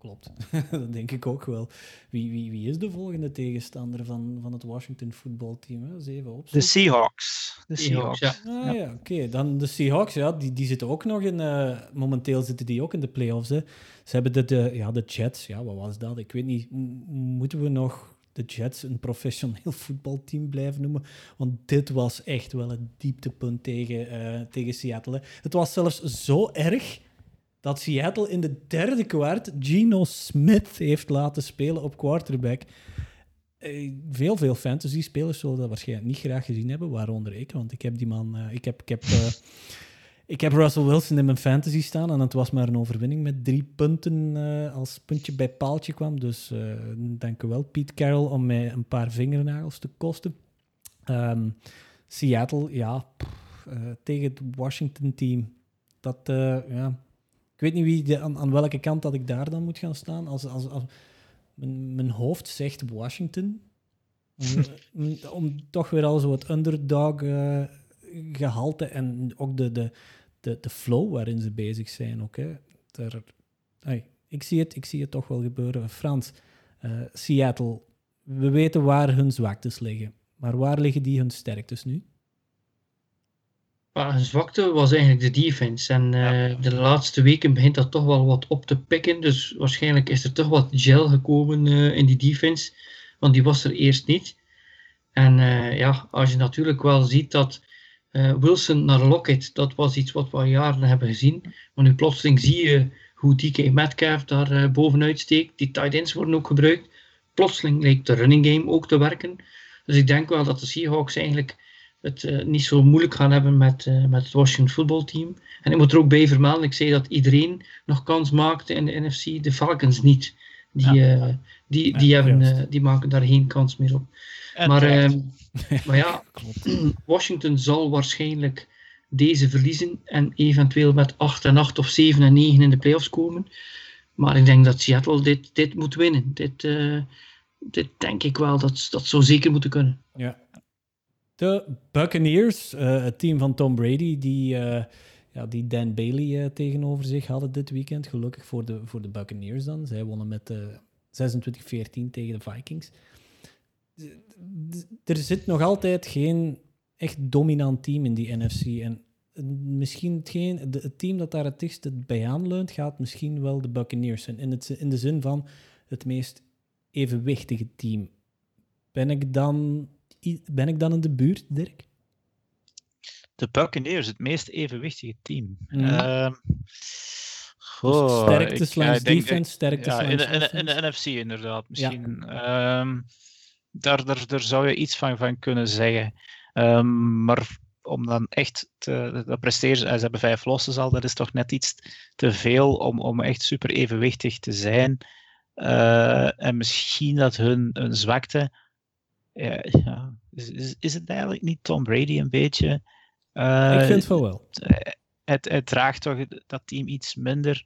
Klopt. dat denk ik ook wel. Wie, wie, wie is de volgende tegenstander van, van het Washington voetbalteam? Eens even op. De Seahawks. De Seahawks, Seahawks. ja. Ah ja, oké. Dan de Seahawks, ja, die, die zitten ook nog in... eh, momenteel zitten die ook in de playoffs. Hè. Ze hebben de, de, ja, de Jets. Ja, wat was dat? Ik weet niet. m- moeten we nog de Jets een professioneel voetbalteam blijven noemen? Want dit was echt wel het dieptepunt tegen, eh, tegen Seattle. hè. Het was zelfs zo erg dat Seattle in de derde kwart Geno Smith heeft laten spelen op quarterback. Eh, Veel, veel fantasy-spelers zullen dat waarschijnlijk niet graag gezien hebben, waaronder ik, want ik heb die man... eh, ik, heb, ik, heb, eh, ik heb Russell Wilson in mijn fantasy staan en het was maar een overwinning met drie punten als puntje bij paaltje kwam. Dus eh dank u wel, Pete Carroll, om mij een paar vingernagels te kosten. Ehm, Seattle, ja, tegen het Washington-team. Dat, ja... Ik weet niet wie de, aan, aan welke kant dat ik daar dan moet gaan staan. Als, als, als, mijn, mijn hoofd zegt Washington. Om, om, toch weer al zo het underdog eh, gehalte en ook de, de, de, de flow waarin ze bezig zijn. Ook, hè. Ai, ik, zie het, ik zie het toch wel gebeuren. Frans, eh, Seattle, we weten waar hun zwaktes liggen. Maar waar liggen die hun sterktes nu? Maar een zwakte was eigenlijk de defense. En eh, de laatste weken begint dat toch wel wat op te pikken. Dus waarschijnlijk is er toch wat gel gekomen eh, in die defense. Want die was er eerst niet. En eh, ja, als je natuurlijk wel ziet dat Wilson naar Lockett, dat was iets wat we al jaren hebben gezien. Maar nu plotseling zie je hoe DK Metcalf daar bovenuit steekt. Die tight ends worden ook gebruikt. Plotseling lijkt de running game ook te werken. Dus ik denk wel dat de Seahawks eigenlijk het eh, niet zo moeilijk gaan hebben met, eh, met het Washington voetbalteam. En ik moet er ook bij vermelden, ik zei dat iedereen nog kans maakte in de NFC, de Falcons niet. Die, eh, die, die, Ja, hebben, eh, die maken daar geen kans meer op. En maar, ehm, maar ja, Klopt. Washington zal waarschijnlijk deze verliezen en eventueel met 8 en 8 of 7 en 9 in de playoffs komen. Maar ik denk dat Seattle dit, dit moet winnen. Dit, eh, dit denk ik wel, dat, dat zou zeker moeten kunnen. Ja. De Buccaneers, eh, het team van Tom Brady, die, eh, ja, die Dan Bailey eh, tegenover zich hadden dit weekend. Gelukkig voor de, voor de Buccaneers dan. Zij wonnen met eh 26-14 tegen de Vikings. Er zit nog altijd geen echt dominant team in die NFC. En misschien hetgeen, het team dat daar het dichtst bij aanleunt, gaat misschien wel de Buccaneers zijn. In, het, in de zin van het meest evenwichtige team. Ben ik dan, ben ik dan in de buurt, Dirk? De Buccaneers, het meest evenwichtige team. Mhm. Ehm, goh, sterkte ik- denk- defense, sterkte ja, in, de, in, de, in offense. de NFC inderdaad, misschien. Ehm, daar, daar, daar zou je iets van, van kunnen zeggen. Ehm, maar om dan echt te, presteren, ze hebben vijf losses al, dat is toch net iets te veel om, om echt super evenwichtig te zijn. Eh, en misschien dat hun, hun zwakte. Ja, ja, is, is, is het eigenlijk niet Tom Brady een beetje? Eh, ik vind van wel. het, het draagt toch dat team iets minder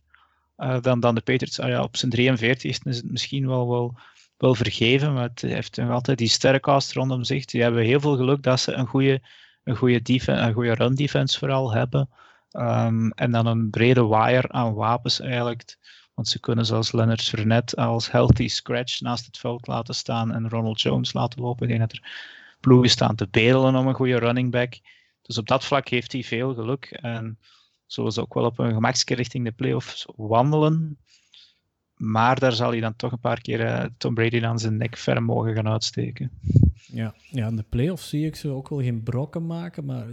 eh, dan, dan de Patriots. Ah ja, op zijn 43 is het misschien wel, wel, wel vergeven, maar het heeft altijd die sterrencast rondom zich. Die hebben heel veel geluk dat ze een goede, een goede, defen- een goede run defense vooral hebben. Ehm, en dan een brede wire aan wapens eigenlijk. Want ze kunnen zelfs Leonard Fournette als healthy scratch naast het veld laten staan en Ronald Jones laten lopen. Ik denk dat er ploegen staan te bedelen om een goede running back. Dus op dat vlak heeft hij veel geluk. En zullen ze ook wel op een gemakske richting de playoffs wandelen. Maar daar zal hij dan toch een paar keer eh, Tom Brady aan zijn nek ferm mogen gaan uitsteken. Ja, ja, in de playoffs zie ik ze ook wel geen brokken maken, maar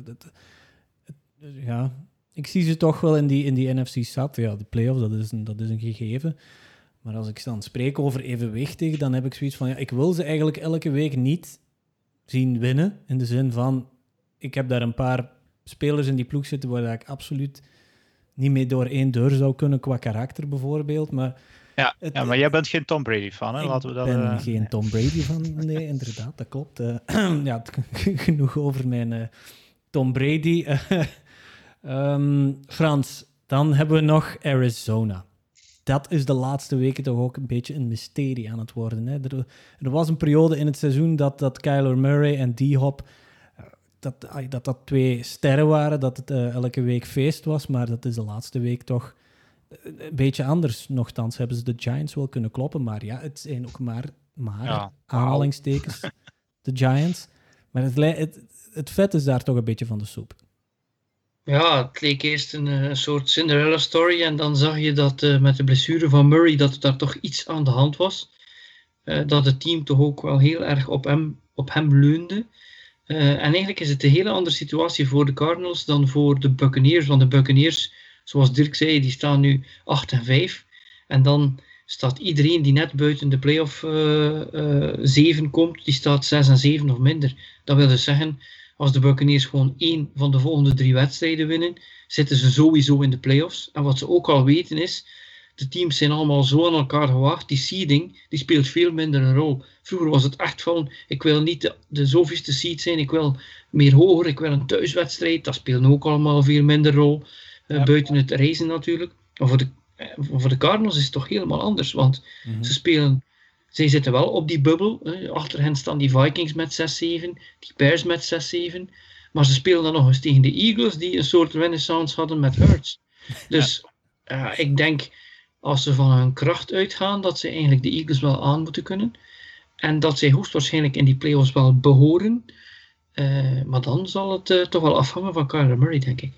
ja, ik zie ze toch wel in die, in die NFC South. Ja, de playoffs, dat is, een, dat is een gegeven. Maar als ik dan spreek over evenwichtig, dan heb ik zoiets van, ja, ik wil ze eigenlijk elke week niet zien winnen. In de zin van, ik heb daar een paar spelers in die ploeg zitten waar ik absoluut niet mee door één deur zou kunnen qua karakter bijvoorbeeld. Maar Ja, Het- ja maar jij bent geen Tom Brady fan, hè? Laten we dat. ik ben eh, geen Tom Brady van. Nee, inderdaad, dat klopt. Eh, ja, genoeg over mijn eh, Tom Brady. Ehm, Frans, dan hebben we nog Arizona. Dat is de laatste weken toch ook een beetje een mysterie aan het worden. Hè? Er, er was een periode in het seizoen dat, dat Kyler Murray en D-Hop... eh, Dat, dat dat twee sterren waren, dat het eh, elke week feest was. Maar dat is de laatste week toch een beetje anders. Nochtans hebben ze de Giants wel kunnen kloppen, maar ja, het zijn ook maar, maar Ja, aanhalingstekens, de Giants. Maar het, het, het vet is daar toch een beetje van de soep. Ja, het leek eerst een, eh, soort Cinderella story en dan zag je dat eh, met de blessure van Murray dat er daar toch iets aan de hand was. Eh, dat het team toch ook wel heel erg op hem, op hem leunde. En eigenlijk is het een hele andere situatie voor de Cardinals dan voor de Buccaneers. Want de Buccaneers, zoals Dirk zei, die staan nu 8 en 5. En dan staat iedereen die net buiten de playoff eh eh 7 komt, die staat 6 en 7 of minder. Dat wil dus zeggen, als de Buccaneers gewoon één van de volgende drie wedstrijden winnen, zitten ze sowieso in de playoffs. En wat ze ook al weten is, de teams zijn allemaal zo aan elkaar gewaagd. Die seeding, die speelt veel minder een rol. Vroeger was het echt van, ik wil niet de, de zoveelste seed zijn, ik wil meer hoger, ik wil een thuiswedstrijd. Dat speelt ook allemaal veel minder rol. eh, Ja. Buiten het reizen natuurlijk. Maar voor de, eh, voor de Cardinals is het toch helemaal anders, want ze spelen... Zij zitten wel op die bubbel. Achter hen staan die Vikings met 6-7, die Bears met 6-7. Maar ze spelen dan nog eens tegen de Eagles, die een soort renaissance hadden met Hurts. Dus ja, ik denk, als ze van hun kracht uitgaan, dat ze eigenlijk de Eagles wel aan moeten kunnen. En dat zij hoogstwaarschijnlijk in die playoffs wel behoren. Eh, maar dan zal het eh, toch wel afhangen van Kyler Murray, denk ik.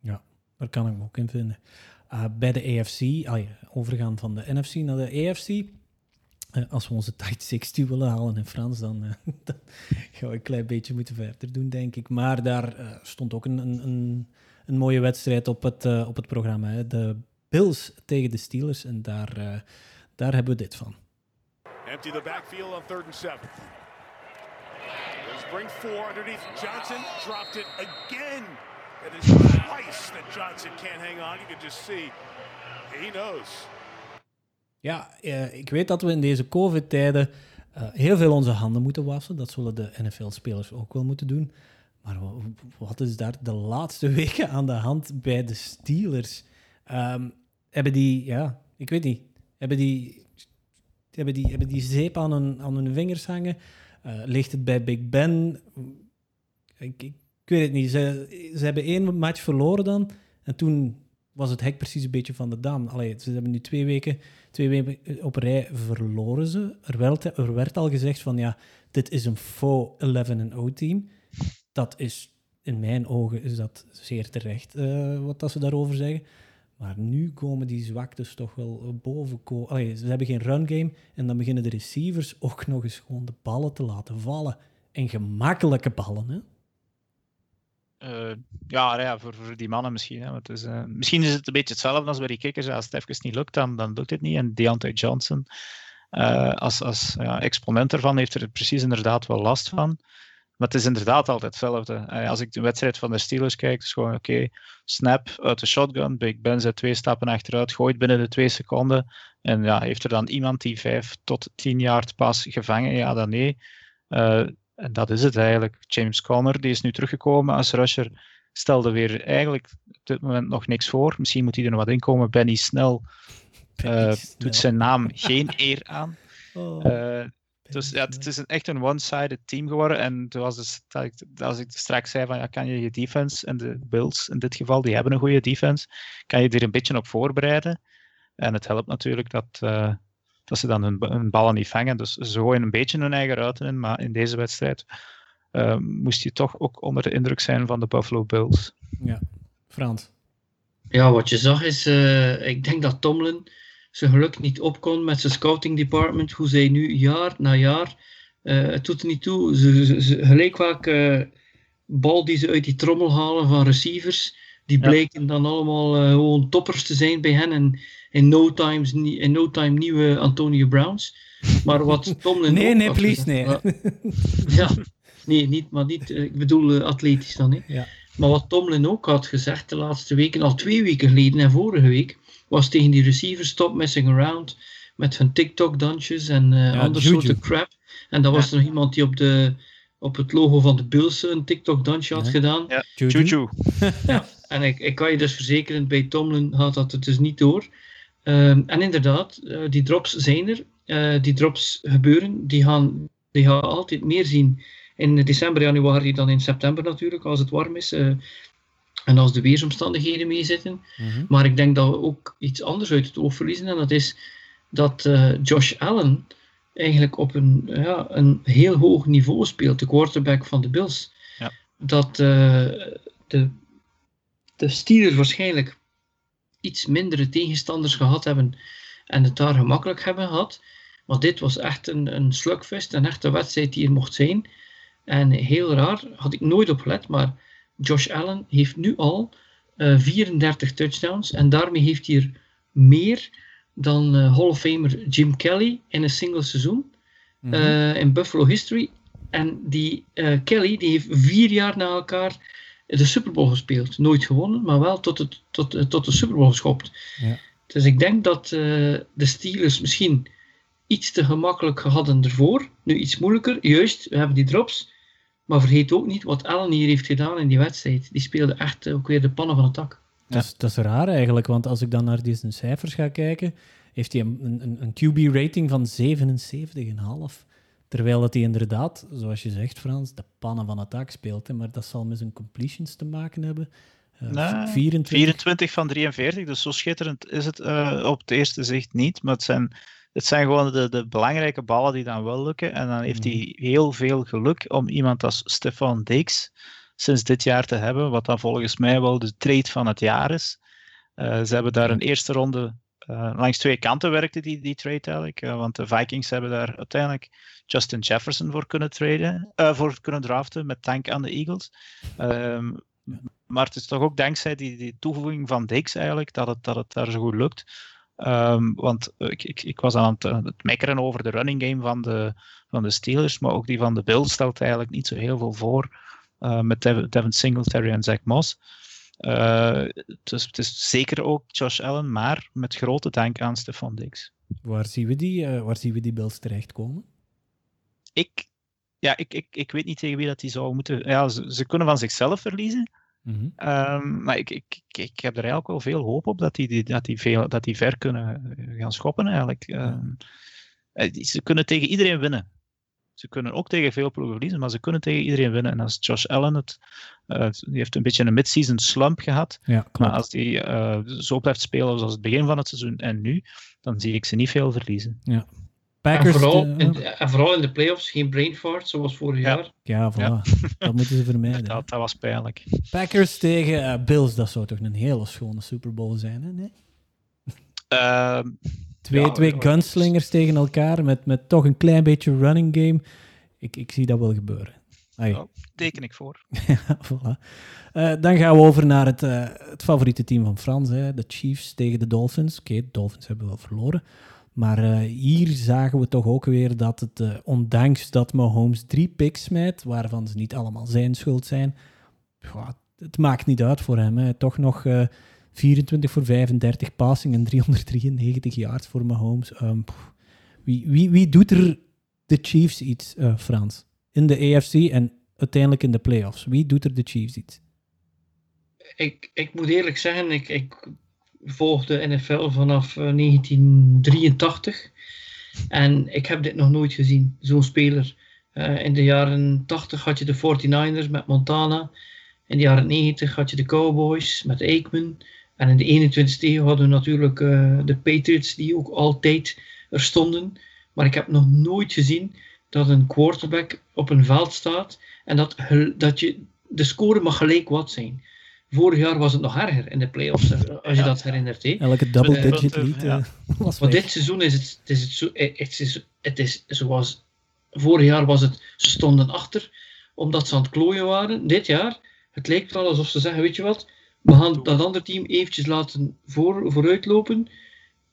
Ja, daar kan ik me ook in vinden. Uh, bij de AFC, ah ja, overgaan van de NFC naar de AFC. Uh, als we onze tight 60 willen halen in Frans, dan, uh, dan, gaan we een klein beetje moeten verder doen, denk ik. Maar daar uh, stond ook een, een, een, mooie wedstrijd op het, op het programma. Hè. De Bills tegen de Steelers. En daar, daar hebben we dit van. Empty the backfield on third and seven. Bring four underneath. Johnson dropped it again. It is twice that Johnson can't hang on. You can just see he knows. Ja, uh, ik weet dat we in deze COVID-tijden uh, heel veel onze handen moeten wassen. Dat zullen de NFL-spelers ook wel moeten doen. Maar wat is daar de laatste weken aan de hand bij de Steelers? Um, hebben die, ja, ik weet niet, hebben die, hebben die, hebben die zeep aan hun, aan hun vingers hangen? Uh, ligt het bij Big Ben? Ik, ik, ik weet het niet. Ze, ze hebben één match verloren dan. En toen was het hek precies een beetje van de dam. Allee, ze hebben nu twee weken, twee weken op rij verloren ze. Er werd, er al gezegd van ja, dit is een faux 11-0 team. Dat is, in mijn ogen, is dat zeer terecht uh, wat dat ze daarover zeggen. Maar nu komen die zwaktes toch wel boven. Allee, ze hebben geen run game. En dan beginnen de receivers ook nog eens gewoon de ballen te laten vallen. En gemakkelijke ballen, hè? Uh, ja, voor, die mannen misschien. Hè. Is, uh, misschien is het een beetje hetzelfde als bij die kickers. Als het even niet lukt, dan, dan lukt het niet. En Deontay Johnson, uh, als, als ja, exponent ervan, heeft er precies inderdaad wel last van. Maar het is inderdaad altijd hetzelfde. Als ik de wedstrijd van de Steelers kijk, is gewoon oké, snap uit de shotgun, Big Ben zet twee stappen achteruit, gooit binnen de twee seconden. En ja, heeft er dan iemand die vijf tot tien jaar pas gevangen? Ja, dan nee. En dat is het eigenlijk. James Conner, die is nu teruggekomen als rusher, stelde weer eigenlijk op dit moment nog niks voor. Misschien moet hij er nog wat in komen. Benny Snell uh, doet zijn naam geen eer aan. Oh. Uh, dus ja, het is een, echt een one-sided team geworden. En zoals dus, dat ik, als ik straks zei, van, ja, kan je je defense, en de Bills in dit geval, die hebben een goede defense, kan je er een beetje op voorbereiden. En het helpt natuurlijk dat, uh, dat ze dan hun, hun, ballen niet vangen. Dus ze gooien een beetje hun eigen ruiten in. Maar in deze wedstrijd uh, moest je toch ook onder de indruk zijn van de Buffalo Bills. Ja, Frans. Ja, wat je zag is, uh, ik denk dat Tomlin zijn geluk niet op kon met zijn scouting department. Hoe zij nu jaar na jaar, uh, het doet er niet toe, ze, ze, ze, gelijk welke bal die ze uit die trommel halen van receivers, die Ja. bleken dan allemaal uh, gewoon toppers te zijn bij hen. En in no, times, in no time nieuwe Antonio Browns. Maar wat Tomlin Nee, ook nee, please, nee. Ja, nee, niet, maar niet, eh, ik bedoel eh, atletisch dan. Hè. Ja. Maar wat Tomlin ook had gezegd de laatste weken, al twee weken geleden en vorige week, was tegen die receivers stop messing around met hun TikTok-dansjes en eh Ja, andere soorten crap. En dan was er nog iemand die op, de, op het logo van de Bills een TikTok-dansje had Ja. gedaan. Ja. Juju. Juju. En ik, ik kan je dus verzekeren, bij Tomlin gaat dat het dus niet door. Ehm, en inderdaad, eh, die drops zijn er. Eh, die drops gebeuren. Die gaan, die gaan altijd meer zien in december, januari dan in september natuurlijk, als het warm is. Eh, En als de weersomstandigheden meezitten. Mhm. Maar ik denk dat we ook iets anders uit het oog verliezen. En dat is dat Josh Allen eigenlijk op een, ja, een heel hoog niveau speelt. De quarterback van de Bills. Ja. Dat de, de Steelers waarschijnlijk iets mindere tegenstanders gehad hebben. En het daar gemakkelijk hebben gehad. Maar dit was echt een, een slugfest. Een echte wedstrijd die er mocht zijn. En heel raar, had ik nooit op gelet. Maar Josh Allen heeft nu al eh, 34 touchdowns. En daarmee heeft hij er meer dan eh, Hall of Famer Jim Kelly in een single seizoen. Mhm. eh, in Buffalo history. En die eh, Kelly die heeft vier jaar na elkaar de Super Bowl gespeeld. Nooit gewonnen, maar wel tot, het, tot, eh, tot de Super Bowl geschopt. Ja. Dus ik denk dat eh, de Steelers misschien iets te gemakkelijk hadden ervoor. Nu iets moeilijker, juist, we hebben die drops. Maar vergeet ook niet wat Allen hier heeft gedaan in die wedstrijd. Die speelde echt ook weer de pannen van het dak. Dat, is, dat is raar eigenlijk, want als ik dan naar zijn cijfers ga kijken, heeft hij een, een, een QB-rating van 77,5. Terwijl dat hij inderdaad, zoals je zegt Frans, de pannen van het dak speelt. Hè, maar dat zal met zijn completions te maken hebben. Eh, Nee, 24. 24 van 43, dus zo schitterend is het eh, op het eerste zicht niet. Maar het zijn, het zijn gewoon de, de belangrijke ballen die dan wel lukken. En dan heeft hij heel veel geluk om iemand als Stefan Diggs sinds dit jaar te hebben, wat dan volgens mij wel de trade van het jaar is. Eh, ze hebben daar een eerste ronde eh, langs twee kanten werkte die, die trade eigenlijk. eh, want de Vikings hebben daar uiteindelijk Justin Jefferson voor kunnen traden, eh, voor kunnen draften met tank aan de Eagles. Ehm, maar het is toch ook dankzij die, die toevoeging van Diggs eigenlijk dat het, dat het daar zo goed lukt. Ehm, want ik, ik, ik was aan het, aan het mekkeren over de running game van de, van de Steelers, maar ook die van de Bills stelt eigenlijk niet zo heel veel voor eh, met Devin, Singletary en Zach Moss. Eh, dus het is zeker ook Josh Allen, maar met grote dank aan Stefan Diggs. Waar zien we die, eh, waar zien we die Bills terechtkomen? Ik, ja, ik, ik, ik weet niet tegen wie dat die zou moeten. Ja, ze, ze kunnen van zichzelf verliezen. Mhm. Ehm, maar ik, ik, ik, ik heb er eigenlijk wel veel hoop op dat die, die- dat die, veel, dat die ver kunnen eh, gaan schoppen eigenlijk. Ehm, eh, ze kunnen tegen iedereen winnen. Ze kunnen ook tegen veel ploegen verliezen, maar ze kunnen tegen iedereen winnen. En als Josh Allen het, eh, die heeft een beetje een mid-season slump gehad, Ja, maar als die zo blijft spelen zoals het begin van het seizoen en nu, dan zie ik ze niet veel verliezen. Packers, en, vooral, eh, in, en vooral in de playoffs geen brain fart zoals vorig Ja. jaar. ja, voilà. dat moeten ze vermijden. Dat, dat was pijnlijk. Packers tegen eh, Bills, dat zou toch een hele schone Super Bowl zijn, hè? Nee? Ehm, Twee, Ja, twee ja, gunslingers tegen elkaar met, met toch een klein beetje running game. Ik, ik zie dat wel gebeuren. Ja. teken ik voor. voilà. Eh, dan gaan we over naar het, eh, het favoriete team van Frans, hè, de Chiefs tegen de Dolphins. Oké, de Dolphins hebben wel verloren. Maar eh, hier zagen we toch ook weer dat het, eh, ondanks dat Mahomes drie picks smijt, waarvan ze niet allemaal zijn schuld zijn, ja, het maakt niet uit voor hem. Hè. Toch nog eh, 24 voor 35 passing en 393 yards voor Mahomes. Ehm, wie, wie, wie doet er de Chiefs iets, Frans? In de AFC en uiteindelijk in de playoffs. Wie doet er de Chiefs iets? ik, ik moet eerlijk zeggen, ik, ik volg de NFL vanaf eh, 1983. En ik heb dit nog nooit gezien, zo'n speler. Eh, in de jaren 80 had je de 49ers met Montana. In de jaren 90 had je de Cowboys met Aikman. En in de 21ste eeuw hadden we natuurlijk eh, de Patriots, die ook altijd er stonden. Maar ik heb nog nooit gezien dat een quarterback op een veld staat en dat, dat je, de score mag gelijk wat zijn. Vorig jaar was het nog erger in de playoffs, eh, als je dat herinnert. hè. Elke double Eh, eh, lead ja. eh, was Maar dit seizoen is het, het, is het, zo, eh, het, is, het is zoals vorig jaar was het, ze stonden achter omdat ze aan het klooien waren. Dit jaar, het lijkt wel alsof ze zeggen, weet je wat, we gaan dat andere team eventjes laten voor, vooruitlopen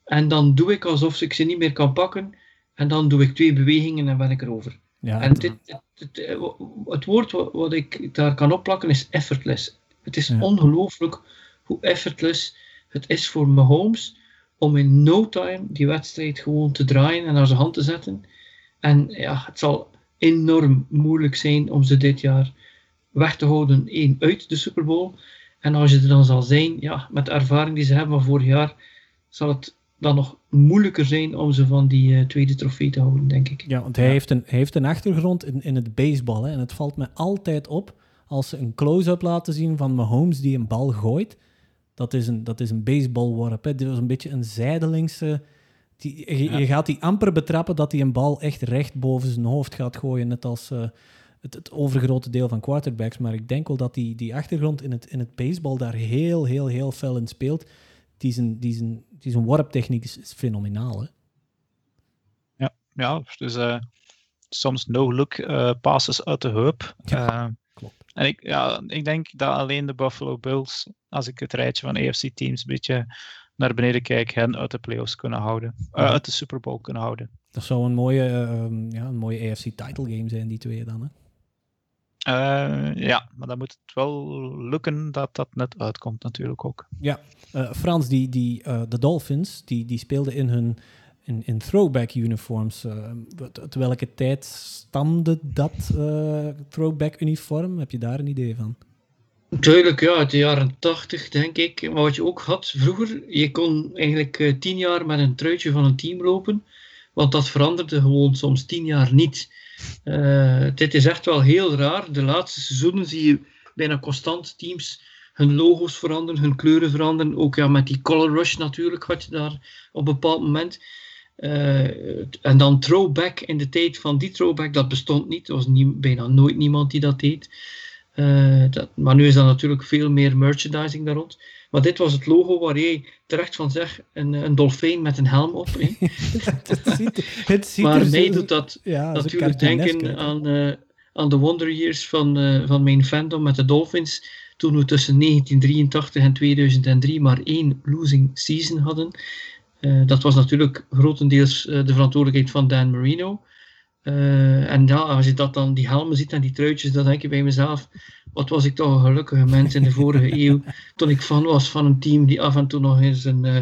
en dan doe ik alsof ik ze niet meer kan pakken en dan doe ik twee bewegingen en ben ik erover. Ja, En dit, het, het, eh, het woord wat, wat ik daar kan opplakken is effortless. Het is Ja. ongelooflijk hoe effortless het is voor Mahomes om in no time die wedstrijd gewoon te draaien en naar zijn hand te zetten. En ja, het zal enorm moeilijk zijn om ze dit jaar weg te houden één uit de Super Bowl. En als je er dan zal zijn, ja, met de ervaring die ze hebben van vorig jaar, zal het dan nog moeilijker zijn om ze van die eh, tweede trofee te houden, denk ik. ja, want hij, heeft een, hij heeft een achtergrond in, in het baseball. Hè, en het valt me altijd op als ze een close-up laten zien van Mahomes die een bal gooit. Dat is een, dat is een baseballworp. Hè. Dit was een beetje een zijdelingse... Die, je, je gaat die amper betrappen dat hij een bal echt recht boven zijn hoofd gaat gooien. Net als eh, het, het overgrote deel van quarterbacks. Maar ik denk wel dat die, die achtergrond in het, in het baseball daar heel, heel, heel fel in speelt. Die zijn, die zijn, die zijn worptechniek is, is fenomenaal. Hè. Ja, ja dus uh, soms no-look uh, passes uit de heup. Ja. En ik, ja, ik denk dat alleen de Buffalo Bills, als ik het rijtje van AFC-teams een beetje naar beneden kijk, hen uit de playoffs kunnen houden. Uh, uit de Super Bowl kunnen houden. Dat zou een mooie, um, ja, een mooie AFC title game zijn, die twee dan. Hè? Uh, ja, maar dan moet het wel lukken dat dat net uitkomt natuurlijk ook. Ja, uh, Frans, die, die, uh, de Dolphins, die, die speelden in hun in, throwback uniforms. uit welke tijd stamde dat throwback uniform? Heb je daar een idee van? Duidelijk, ja, uit de jaren 80 denk ik. Maar wat je ook had vroeger, je kon eigenlijk uh, tien jaar met een truitje van een team lopen, want dat veranderde gewoon soms tien jaar niet. Dit is echt wel heel raar. De laatste seizoenen zie je bijna constant teams hun logo's veranderen, hun kleuren veranderen. Ook ja, met die color rush natuurlijk, wat je daar op een bepaald moment. Uh, en dan throwback in de tijd van die throwback, dat bestond niet. Er was nie, bijna nooit niemand die dat deed. Uh, dat, maar nu is er natuurlijk veel meer merchandising daar rond. Maar dit was het logo waar jij terecht van zegt, een, een dolfijn met een helm op. het ziet, het ziet maar mij zo- doet dat ja, natuurlijk denken aan, eh, aan de Wonder Years van, eh, van mijn fandom met de Dolphins. Toen we tussen 1983 en 2003 maar één losing season hadden. Eh, dat was natuurlijk grotendeels eh, de verantwoordelijkheid van Dan Marino. Eh, en ja, als je dat dan, die helmen ziet en die truitjes, dan denk je bij mezelf, wat was ik toch een gelukkige mens in de vorige eeuw, toen ik fan was van een team die af en toe nog eens een, eh,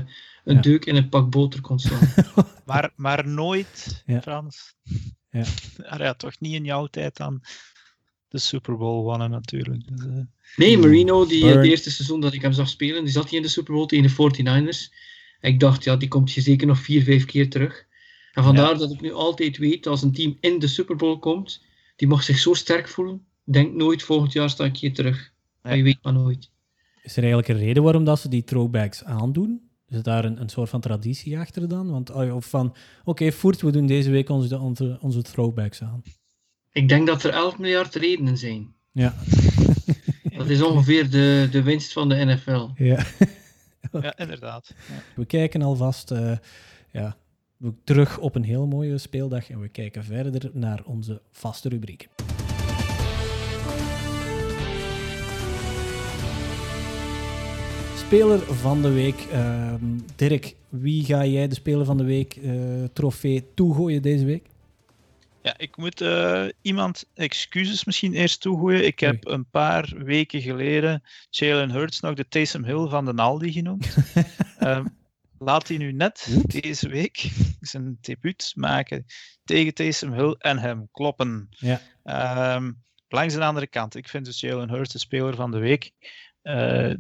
een Ja. deuk in een pak boter kon slaan. Maar, maar nooit, Ja. Frans. Ja. Ja, toch niet in jouw tijd dan de Super Bowl wonnen natuurlijk. Dus, eh, Nee, Marino, die, het eerste seizoen dat ik hem zag spelen, die zat hij in de Super Bowl tegen de 49ers. Ik dacht, ja, die komt hier zeker nog vier, vijf keer terug. En vandaar Ja. dat ik nu altijd weet, als een team in de Super Bowl komt, die mag zich zo sterk voelen, denk nooit, volgend jaar sta ik hier terug. Ja. je weet maar nooit. Is er eigenlijk een reden waarom dat ze die throwbacks aandoen? Is daar een, een soort van traditie achter dan? Want, oh, of van, oké, Voert, we doen deze week onze, onze, onze throwbacks aan. Ik denk dat er 11 miljard redenen zijn. Ja. Dat is ongeveer de, de winst van de NFL. ja. Ja, inderdaad. We kijken alvast eh, ja, terug op een heel mooie speeldag en we kijken verder naar onze vaste rubrieken. Speler van de week. Ehm, Dirk, wie ga jij de Speler van de Week eh, trofee toegooien deze week? Ja, ik moet eh, iemand excuses misschien eerst toegooien. Ik heb een paar weken geleden Jalen Hurts nog de Taysom Hill van de Aldi genoemd. Ehm, laat hij nu net deze week zijn debuut maken tegen Taysom Hill en hem kloppen. Ja. Ehm, langs de andere kant, ik vind dus Jalen Hurts de speler van de week. Eh,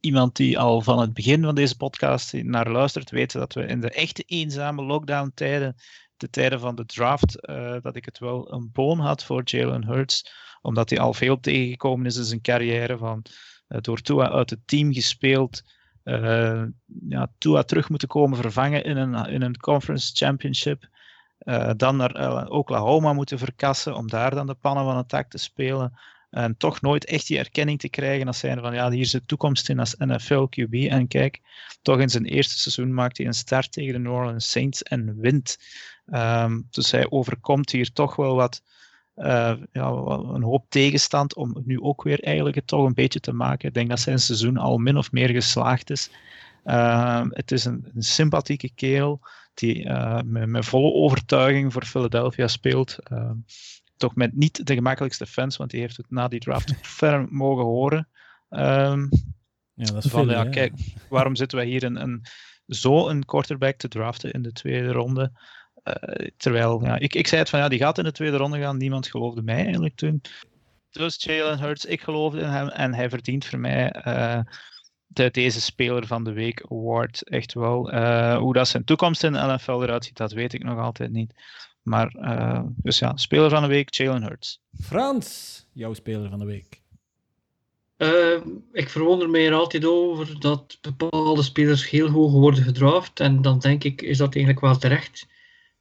iemand die al van het begin van deze podcast naar luistert, weet dat we in de echte eenzame lockdown-tijden, de tijden van de draft, eh, dat ik het wel een boon had voor Jalen Hurts, omdat hij al veel tegengekomen is in zijn carrière, van, eh, door Tua uit het team gespeeld, eh ja, Tua terug moeten komen vervangen in een, in een conference championship, dan naar Oklahoma moeten verkassen om daar dan de pannen van het tak te spelen. En toch nooit echt die erkenning te krijgen als zijn van ja, hier is de toekomst in als NFL QB. En kijk, toch in zijn eerste seizoen maakt hij een start tegen de New Orleans Saints en wint. Ehm, dus hij overkomt hier toch wel wat, eh, ja, een hoop tegenstand om nu ook weer eigenlijk het toch een beetje te maken. Ik denk dat zijn seizoen al min of meer geslaagd is. Ehm, het is een, sympathieke kerel die eh, met, met volle overtuiging voor Philadelphia speelt. Toch met niet de gemakkelijkste fans, want die heeft het na die draft ver mogen horen. Ehm, Ja, dat is van, veel, ja, kijk, waarom zitten wij hier een, een, zo een quarterback te draften in de tweede ronde? Eh, terwijl, ja, ik, ik zei het van, ja, die gaat in de tweede ronde gaan. Niemand geloofde mij eigenlijk toen. Dus Jalen Hurts, ik geloofde in hem en hij verdient voor mij eh, de, deze Speler van de Week Award echt wel. Eh, hoe dat zijn toekomst in de NFL eruit ziet, dat weet ik nog altijd niet. Maar, eh, dus ja, Speler van de Week, Jalen Hurts. Frans, jouw Speler van de Week. Uh, ik verwonder mij er altijd over dat bepaalde spelers heel hoog worden gedraft. En dan denk ik, is dat eigenlijk wel terecht.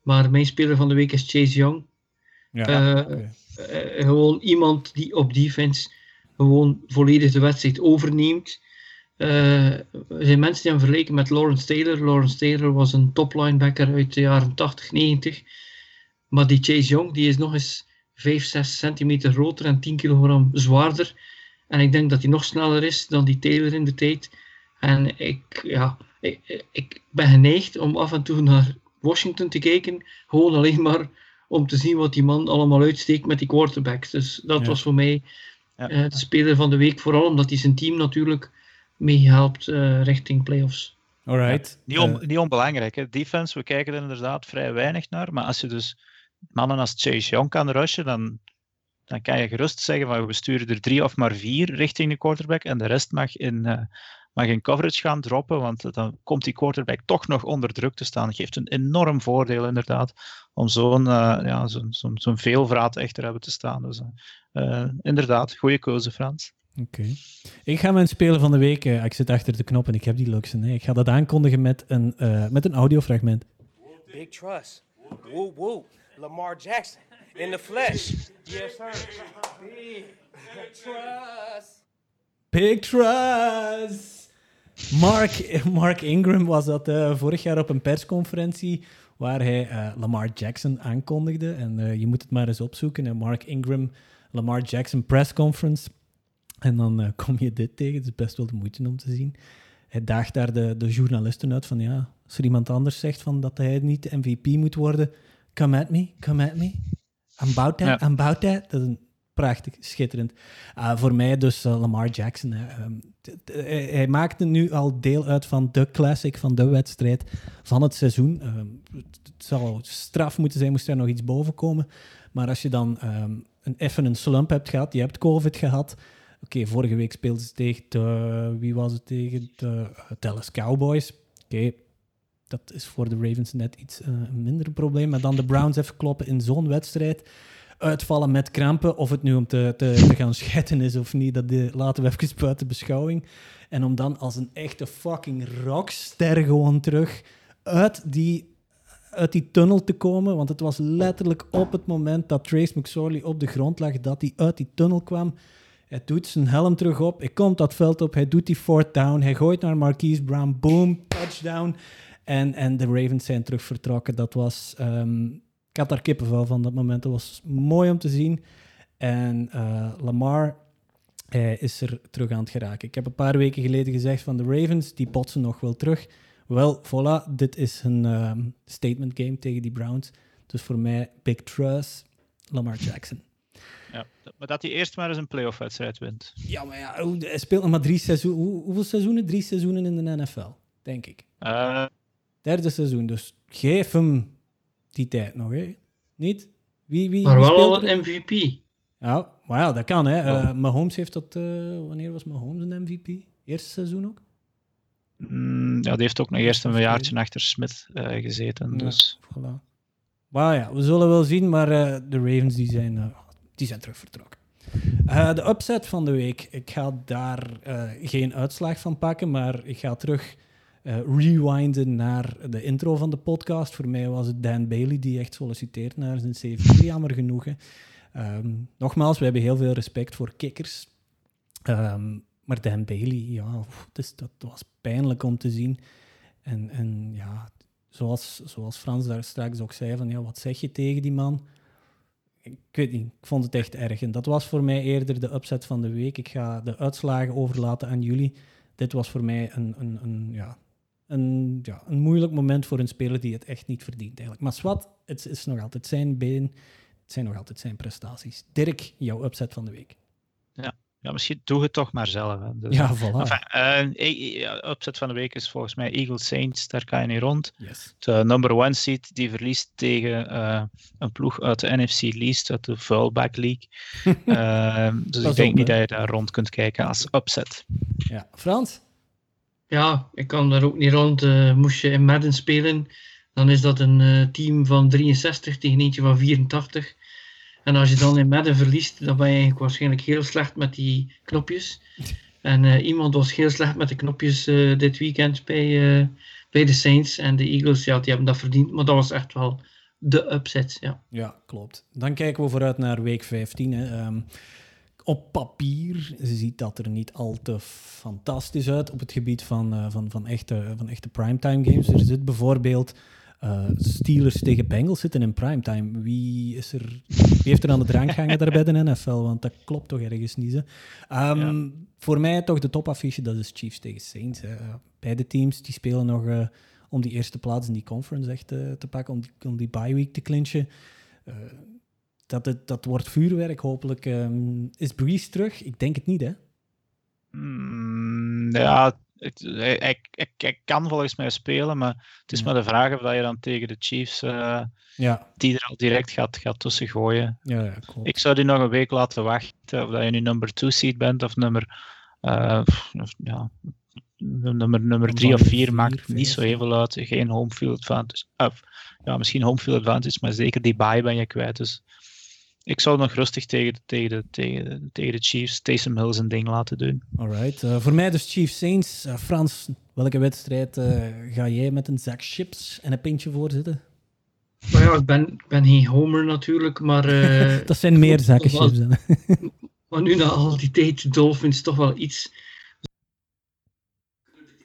Maar mijn speler van de week is Chase Young. Ja, uh, okay. uh, gewoon iemand die op defense gewoon volledig de wedstrijd overneemt. er zijn mensen die hem vergelijken met Lawrence Taylor. Lawrence Taylor was een top linebacker uit de jaren 80, 90. Maar die Chase Young die is nog eens 5, 6 centimeter groter en 10 kilogram zwaarder. En ik denk dat hij nog sneller is dan die Taylor in de tijd. En ik, ja, ik, ik ben geneigd om af en toe naar Washington te kijken. Gewoon alleen maar om te zien wat die man allemaal uitsteekt met die quarterbacks. Dus dat was voor mij ja. uh, de speler van de week. Vooral omdat hij zijn team natuurlijk meehelpt uh, richting playoffs. Alright. Ja, niet, on, niet onbelangrijk. Hè. Defense, we kijken er inderdaad vrij weinig naar. Maar als je dus mannen als Chase Young kan rushen, dan, dan kan je gerust zeggen van we sturen er drie of maar vier richting de quarterback en de rest mag in, uh, mag in coverage gaan droppen, want dan komt die quarterback toch nog onder druk te staan. Dat geeft een enorm voordeel inderdaad om zo'n uh, ja, zo'n zo'n zo'n veelvraat echter hebben te staan. Dus uh, inderdaad, goede keuze Frans. Oké. Okay. Ik ga mijn speler van de week, ik zit achter de knop en ik heb die luxe. Nee, ik ga dat aankondigen met een, met een audiofragment. Big trust. Woo woo. Lamar Jackson in the flesh. Yes, sir. Big trust. Big trust. Mark, Mark Ingram was dat uh, vorig jaar op een persconferentie waar hij uh, Lamar Jackson aankondigde. En uh, je moet het maar eens opzoeken. En Mark Ingram, Lamar Jackson press conference. En dan kom je dit tegen. Het is best wel de moeite om te zien. Hij daagt daar de, de journalisten uit van ja, als er iemand anders zegt van dat hij niet MVP moet worden, Come at me, come at me. I'm about that, ja. I'm about that. Dat is een prachtig, schitterend. Uh, voor mij dus uh, Lamar Jackson. Hè. Um, hij, hij maakte nu al deel uit van de classic, van de wedstrijd van het seizoen. Um, het zou straf moeten zijn, moest er nog iets boven komen. Maar als je dan um, een, even een slump hebt gehad, je hebt COVID gehad. Oké, okay, vorige week speelden ze tegen de, wie was het tegen? De uh, Dallas Cowboys. Oké, okay, dat is voor de Ravens net iets uh, minder probleem. Maar dan de Browns even kloppen in zo'n wedstrijd. Uitvallen met krampen, of het nu om te, te, gaan scheiden is of niet, dat de, laten we even buiten beschouwing. En om dan als een echte fucking rockster gewoon terug uit die, uit die tunnel te komen. Want het was letterlijk op het moment dat Trace McSorley op de grond lag, dat hij uit die tunnel kwam. Hij doet zijn helm terug op, hij komt dat veld op, hij doet die fourth down, hij gooit naar Marquise Brown, boom, touchdown. En, en de Ravens zijn terug vertrokken. Dat was... Um, ik had daar kippenvel van dat moment. Dat was mooi om te zien. En uh, Lamar is er terug aan het geraken. Ik heb een paar weken geleden gezegd van de Ravens, die botsen nog wel terug. Wel, voilà, dit is een um, statement game tegen die Browns. Dus voor mij, Big Trust, Lamar Jackson. Ja, maar dat hij eerst maar eens een playoff wedstrijd wint. Ja, maar ja, hij speelt nog maar drie seizoenen. Hoe, hoeveel seizoenen? Drie seizoenen in de NFL, denk ik. Uh, Derde seizoen, dus geef hem die tijd nog, hè? Niet? Wie, wie, maar wie wel al een MVP. Ja, maar ja, dat kan, hè. Uh, Mahomes heeft dat... Uh, wanneer was Mahomes een MVP? Eerste seizoen ook? Mm, ja, die heeft ook nog eerst een jaartje achter Smith uh, gezeten, dus... Ja, voilà. Maar ja, we zullen wel zien, maar de Ravens die zijn, die zijn terug vertrokken. de upset van de week. Ik ga daar geen uitslag van pakken, maar ik ga terug uh, rewinden naar de intro van de podcast. Voor mij was het Dan Bailey die echt solliciteert naar zijn CV. Jammer genoeg. Um, nogmaals, we hebben heel veel respect voor kikkers. Um, maar Dan Bailey, ja, dat was pijnlijk om te zien. En, en ja, zoals, zoals Frans daar straks ook zei, van ja, wat zeg je tegen die man? Ik weet niet, ik vond het echt erg. En dat was voor mij eerder de upset van de week. Ik ga de uitslagen overlaten aan jullie. Dit was voor mij een, een, een ja, een, ja, een moeilijk moment voor een speler die het echt niet verdient. Eigenlijk. Maar Swat, het is nog altijd zijn been. Het zijn nog altijd zijn prestaties. Dirk, jouw upset van de week. Ja, ja misschien doe het toch maar zelf. Hè. Dus, ja, voilà. Enfin, uh, upset van de week is volgens mij Eagles Saints. Daar kan je niet rond. Yes. De number one seed die verliest tegen uh, een ploeg uit de NFC Least, uit de Vuilback League. uh, dus ik denk op, niet dat je daar rond kunt kijken als upset. Ja, Frans? Ja, ik kan daar ook niet rond. Uh, moest je in Madden spelen, dan is dat een uh, team van 63 tegen eentje van 84. En als je dan in Madden verliest, dan ben je eigenlijk waarschijnlijk heel slecht met die knopjes. En eh, iemand was heel slecht met de knopjes eh, dit weekend bij, eh, bij de Saints. En de Eagles, ja, die hebben dat verdiend. Maar dat was echt wel de upset, ja. Ja, klopt. Dan kijken we vooruit naar week 15. Hè. Ehm, op papier ziet dat er niet al te fantastisch uit op het gebied van, uh, van, van, echte, van echte primetime games. Er zit bijvoorbeeld uh, Steelers tegen Bengals zitten in primetime. Wie, is er, wie heeft er aan de drank gehangen daar bij de NFL? Want dat klopt toch ergens niet. Um, ja. Voor mij toch de topaffiche, dat is Chiefs tegen Saints. Hè. Beide teams die spelen nog uh, om die eerste plaats in die conference echt te pakken, om die, om die bye week te clinchen dat, het, dat wordt vuurwerk, hopelijk. Um, is Breeze terug? Ik denk het niet, hè? Mm, ja, ik, ik, ik, kan volgens mij spelen, maar het is ja. maar de vraag of dat je dan tegen de Chiefs, uh, ja. die er al direct gaat, gaat tussen gooien. Ja, ja, cool. Ik zou die nog een week laten wachten, of dat je nu nummer 2 seed bent of nummer, uh, of, ja, nummer, nummer 3 of 4 maakt niet zo heel veel uit. Geen home field advantage. Of, ja, misschien home field advantage, maar zeker die bye ben je kwijt. Dus ik zou nog rustig tegen, tegen, de, tegen, tegen de Chiefs, Taysom Hill zijn ding laten doen. Alright. Uh, voor mij dus Chiefs Saints. Uh, Frans, welke wedstrijd uh, ga jij met een zak chips en een pintje voorzitten? Nou ja, ik ben, ben geen homer natuurlijk, maar... dat zijn meer zakken chips. Dan. maar nu na al die tijd Dolphins toch wel iets...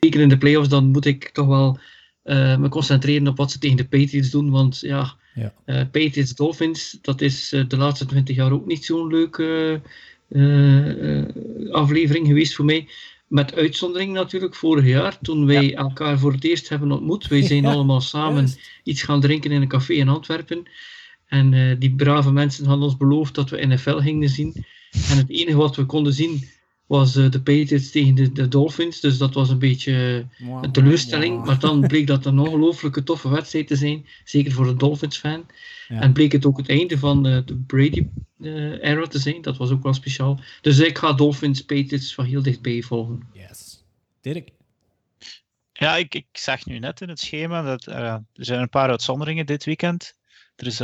Zeker in de playoffs, dan moet ik toch wel me concentreren op wat ze tegen de Patriots doen, want ja... Ja. Uh, Patriots Dolphins, dat is uh, de laatste twintig jaar ook niet zo'n leuke uh, aflevering geweest voor mij. Met uitzondering natuurlijk vorig jaar, toen wij ja. elkaar voor het eerst hebben ontmoet. Wij zijn ja, allemaal samen juist. iets gaan drinken in een café in Antwerpen. En die brave mensen hadden ons beloofd dat we NFL gingen zien. En het enige wat we konden zien was uh, de Patriots tegen de, de, Dolphins. Dus dat was een beetje een teleurstelling. Wow. Maar dan bleek dat een ongelooflijke toffe wedstrijd te zijn. Zeker voor een Dolphins-fan. Ja. En bleek het ook het einde van uh, de Brady-era te zijn. Dat was ook wel speciaal. Dus ik ga Dolphins-Patriots van heel dichtbij volgen. Yes. Dirk? Ja, ik, ik zag nu net in het schema dat er zijn een paar uitzonderingen dit weekend. Er is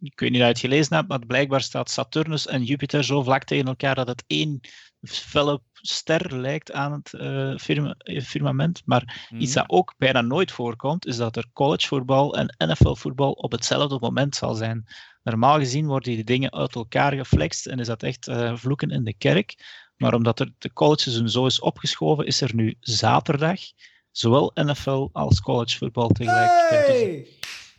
ik weet niet of je het gelezen hebt, maar blijkbaar staat Saturnus en Jupiter zo vlak tegen elkaar dat het één felle ster lijkt aan het uh, firma, firmament. Maar mm. iets dat ook bijna nooit voorkomt, is dat er collegevoetbal en NFL-voetbal op hetzelfde moment zal zijn. Normaal gezien worden die dingen uit elkaar geflext en is dat echt uh, vloeken in de kerk. Maar omdat er de collegeseizoen zo is opgeschoven, is er nu zaterdag zowel NFL als collegevoetbal tegelijkertijd. Hey!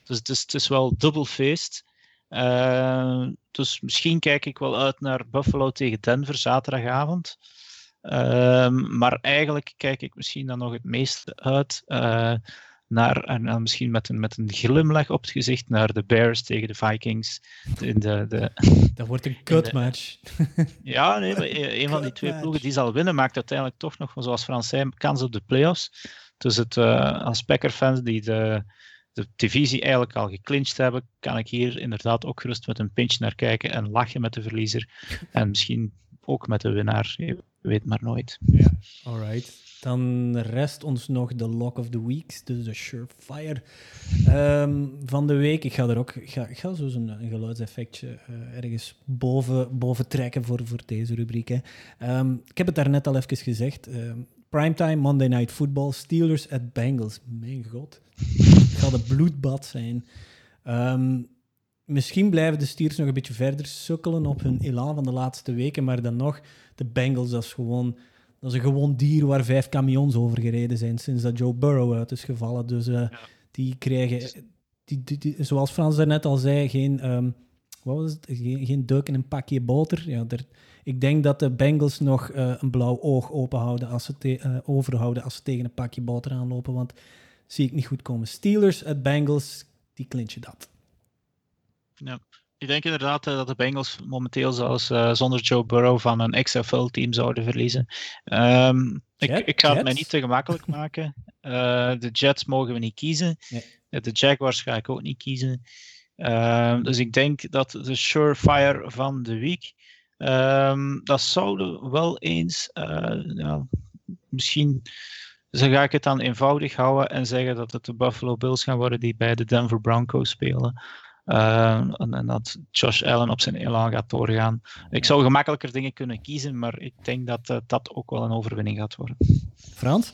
Dus het is, het is wel dubbel feest. Uh, dus misschien kijk ik wel uit naar Buffalo tegen Denver zaterdagavond. Uh, maar eigenlijk kijk ik misschien dan nog het meeste uit uh, naar, en dan misschien met een, met een glimlach op het gezicht, naar de Bears tegen de Vikings. In de, de, dat wordt een kutmatch. Ja, nee, een van die twee ploegen die zal winnen, maakt uiteindelijk toch nog, zoals Frans zei, kans op de playoffs. Dus het, uh, als Packer-fans die de de divisie eigenlijk al geclinched hebben, kan ik hier inderdaad ook gerust met een pinch naar kijken en lachen met de verliezer. En misschien ook met de winnaar. Je weet maar nooit. Ja, alright. Dan rest ons nog de Lock of the Weeks, dus de Surefire um, van de week. Ik ga er ook ik ga, ik ga zo een, een geluidseffectje uh, ergens boven, boven trekken voor, voor deze rubriek. Um, ik heb het daarnet al even gezegd. Um, primetime, Monday Night Football, Steelers at Bengals. Mijn god. Het gaat een bloedbad zijn. Um, misschien blijven de Steelers nog een beetje verder sukkelen op hun elan van de laatste weken, maar dan nog, de Bengals, dat is gewoon... Dat is een gewoon dier waar vijf camions over gereden zijn sinds dat Joe Burrow uit is gevallen. Dus uh, ja. die krijgen, die, die, die, zoals Frans daarnet al zei, geen, um, wat was het? geen, geen duik in een pakje boter. Ja, er, ik denk dat de Bengals nog uh, een blauw oog openhouden als ze te, uh, overhouden als ze tegen een pakje boter aanlopen. Want zie ik niet goed komen. Steelers uit Bengals, die clinchen dat. Ja. Ik denk inderdaad uh, dat de Bengals momenteel zelfs uh, zonder Joe Burrow van een XFL-team zouden verliezen. Um, Jet, ik, ik, ga Jets? het mij niet te gemakkelijk maken. Uh, de Jets mogen we niet kiezen. Nee. De Jaguars ga ik ook niet kiezen. Ehm, dus ik denk dat de surefire van de week, um, dat zouden wel eens, ja, misschien dus dan ga ik het dan eenvoudig houden en zeggen dat het de Buffalo Bills gaan worden die bij de Denver Broncos spelen. Uh, en, en, dat Josh Allen op zijn elan gaat doorgaan. Ik zou gemakkelijker dingen kunnen kiezen, maar ik denk dat uh, dat ook wel een overwinning gaat worden. Frans?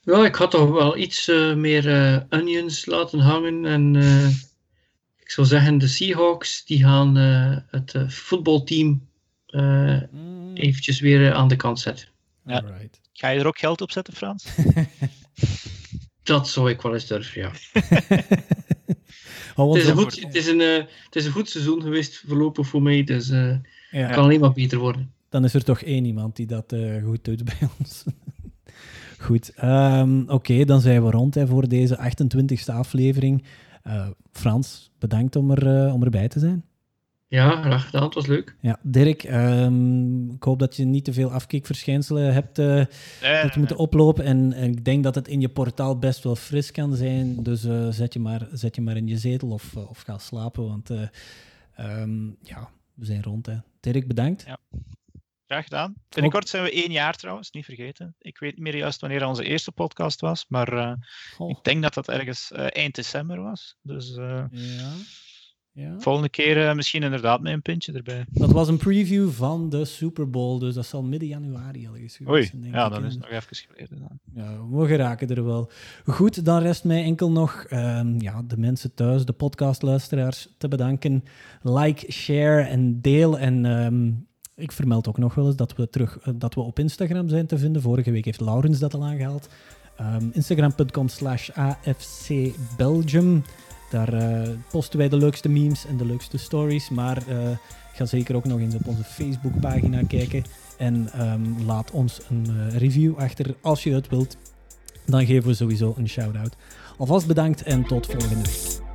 Ja, ik had toch wel iets uh, meer onions laten hangen. En ik zou zeggen, de Seahawks die gaan het voetbalteam mm. eventjes weer aan de kant zetten. Ja. Ga je er ook geld op zetten, Frans? dat zou ik wel eens durven, ja. het, is een goed, het, is een, uh, het is een goed seizoen geweest voorlopig voor mij, dus uh, ja. het kan alleen maar beter worden. Dan is er toch één iemand die dat uh, goed doet bij ons. goed, um, oké, okay, dan zijn we rond hè, voor deze 28e aflevering. Frans, bedankt om, er, om erbij te zijn. Ja, graag gedaan. Het was leuk. Ja, Dirk, um, ik hoop dat je niet te veel afkikverschijnselen hebt uh, nee, moeten oplopen. En, en, ik denk dat het in je portaal best wel fris kan zijn. Dus uh, zet, je maar, zet je maar in je zetel of, uh, of ga slapen. Want um, ja, we zijn rond. Hè. Dirk, bedankt. Ja. Graag gedaan. Binnenkort zijn we één jaar trouwens, niet vergeten. Ik weet niet meer juist wanneer onze eerste podcast was, maar oh. ik denk dat dat ergens eind december was. Dus ja. Ja. Volgende keer misschien inderdaad met een pintje erbij. Dat was een preview van de Super Bowl, dus dat zal midden januari al geweest Oei, ja, dan is nog even geleden. Dan. Ja, we geraken er wel. Goed, dan rest mij enkel nog um, ja, de mensen thuis, de podcastluisteraars, te bedanken. Like, share en deel. En um, ik vermeld ook nog wel eens dat we, terug, uh, dat we op Instagram zijn te vinden. Vorige week heeft Laurens dat al aangehaald. Um, Instagram.com slash AFC Belgium. Daar uh, posten wij de leukste memes en de leukste stories. Maar uh, ga zeker ook nog eens op onze Facebookpagina kijken. En um, laat ons een review achter als je het wilt. Dan geven we sowieso een shout-out. Alvast bedankt en tot volgende week.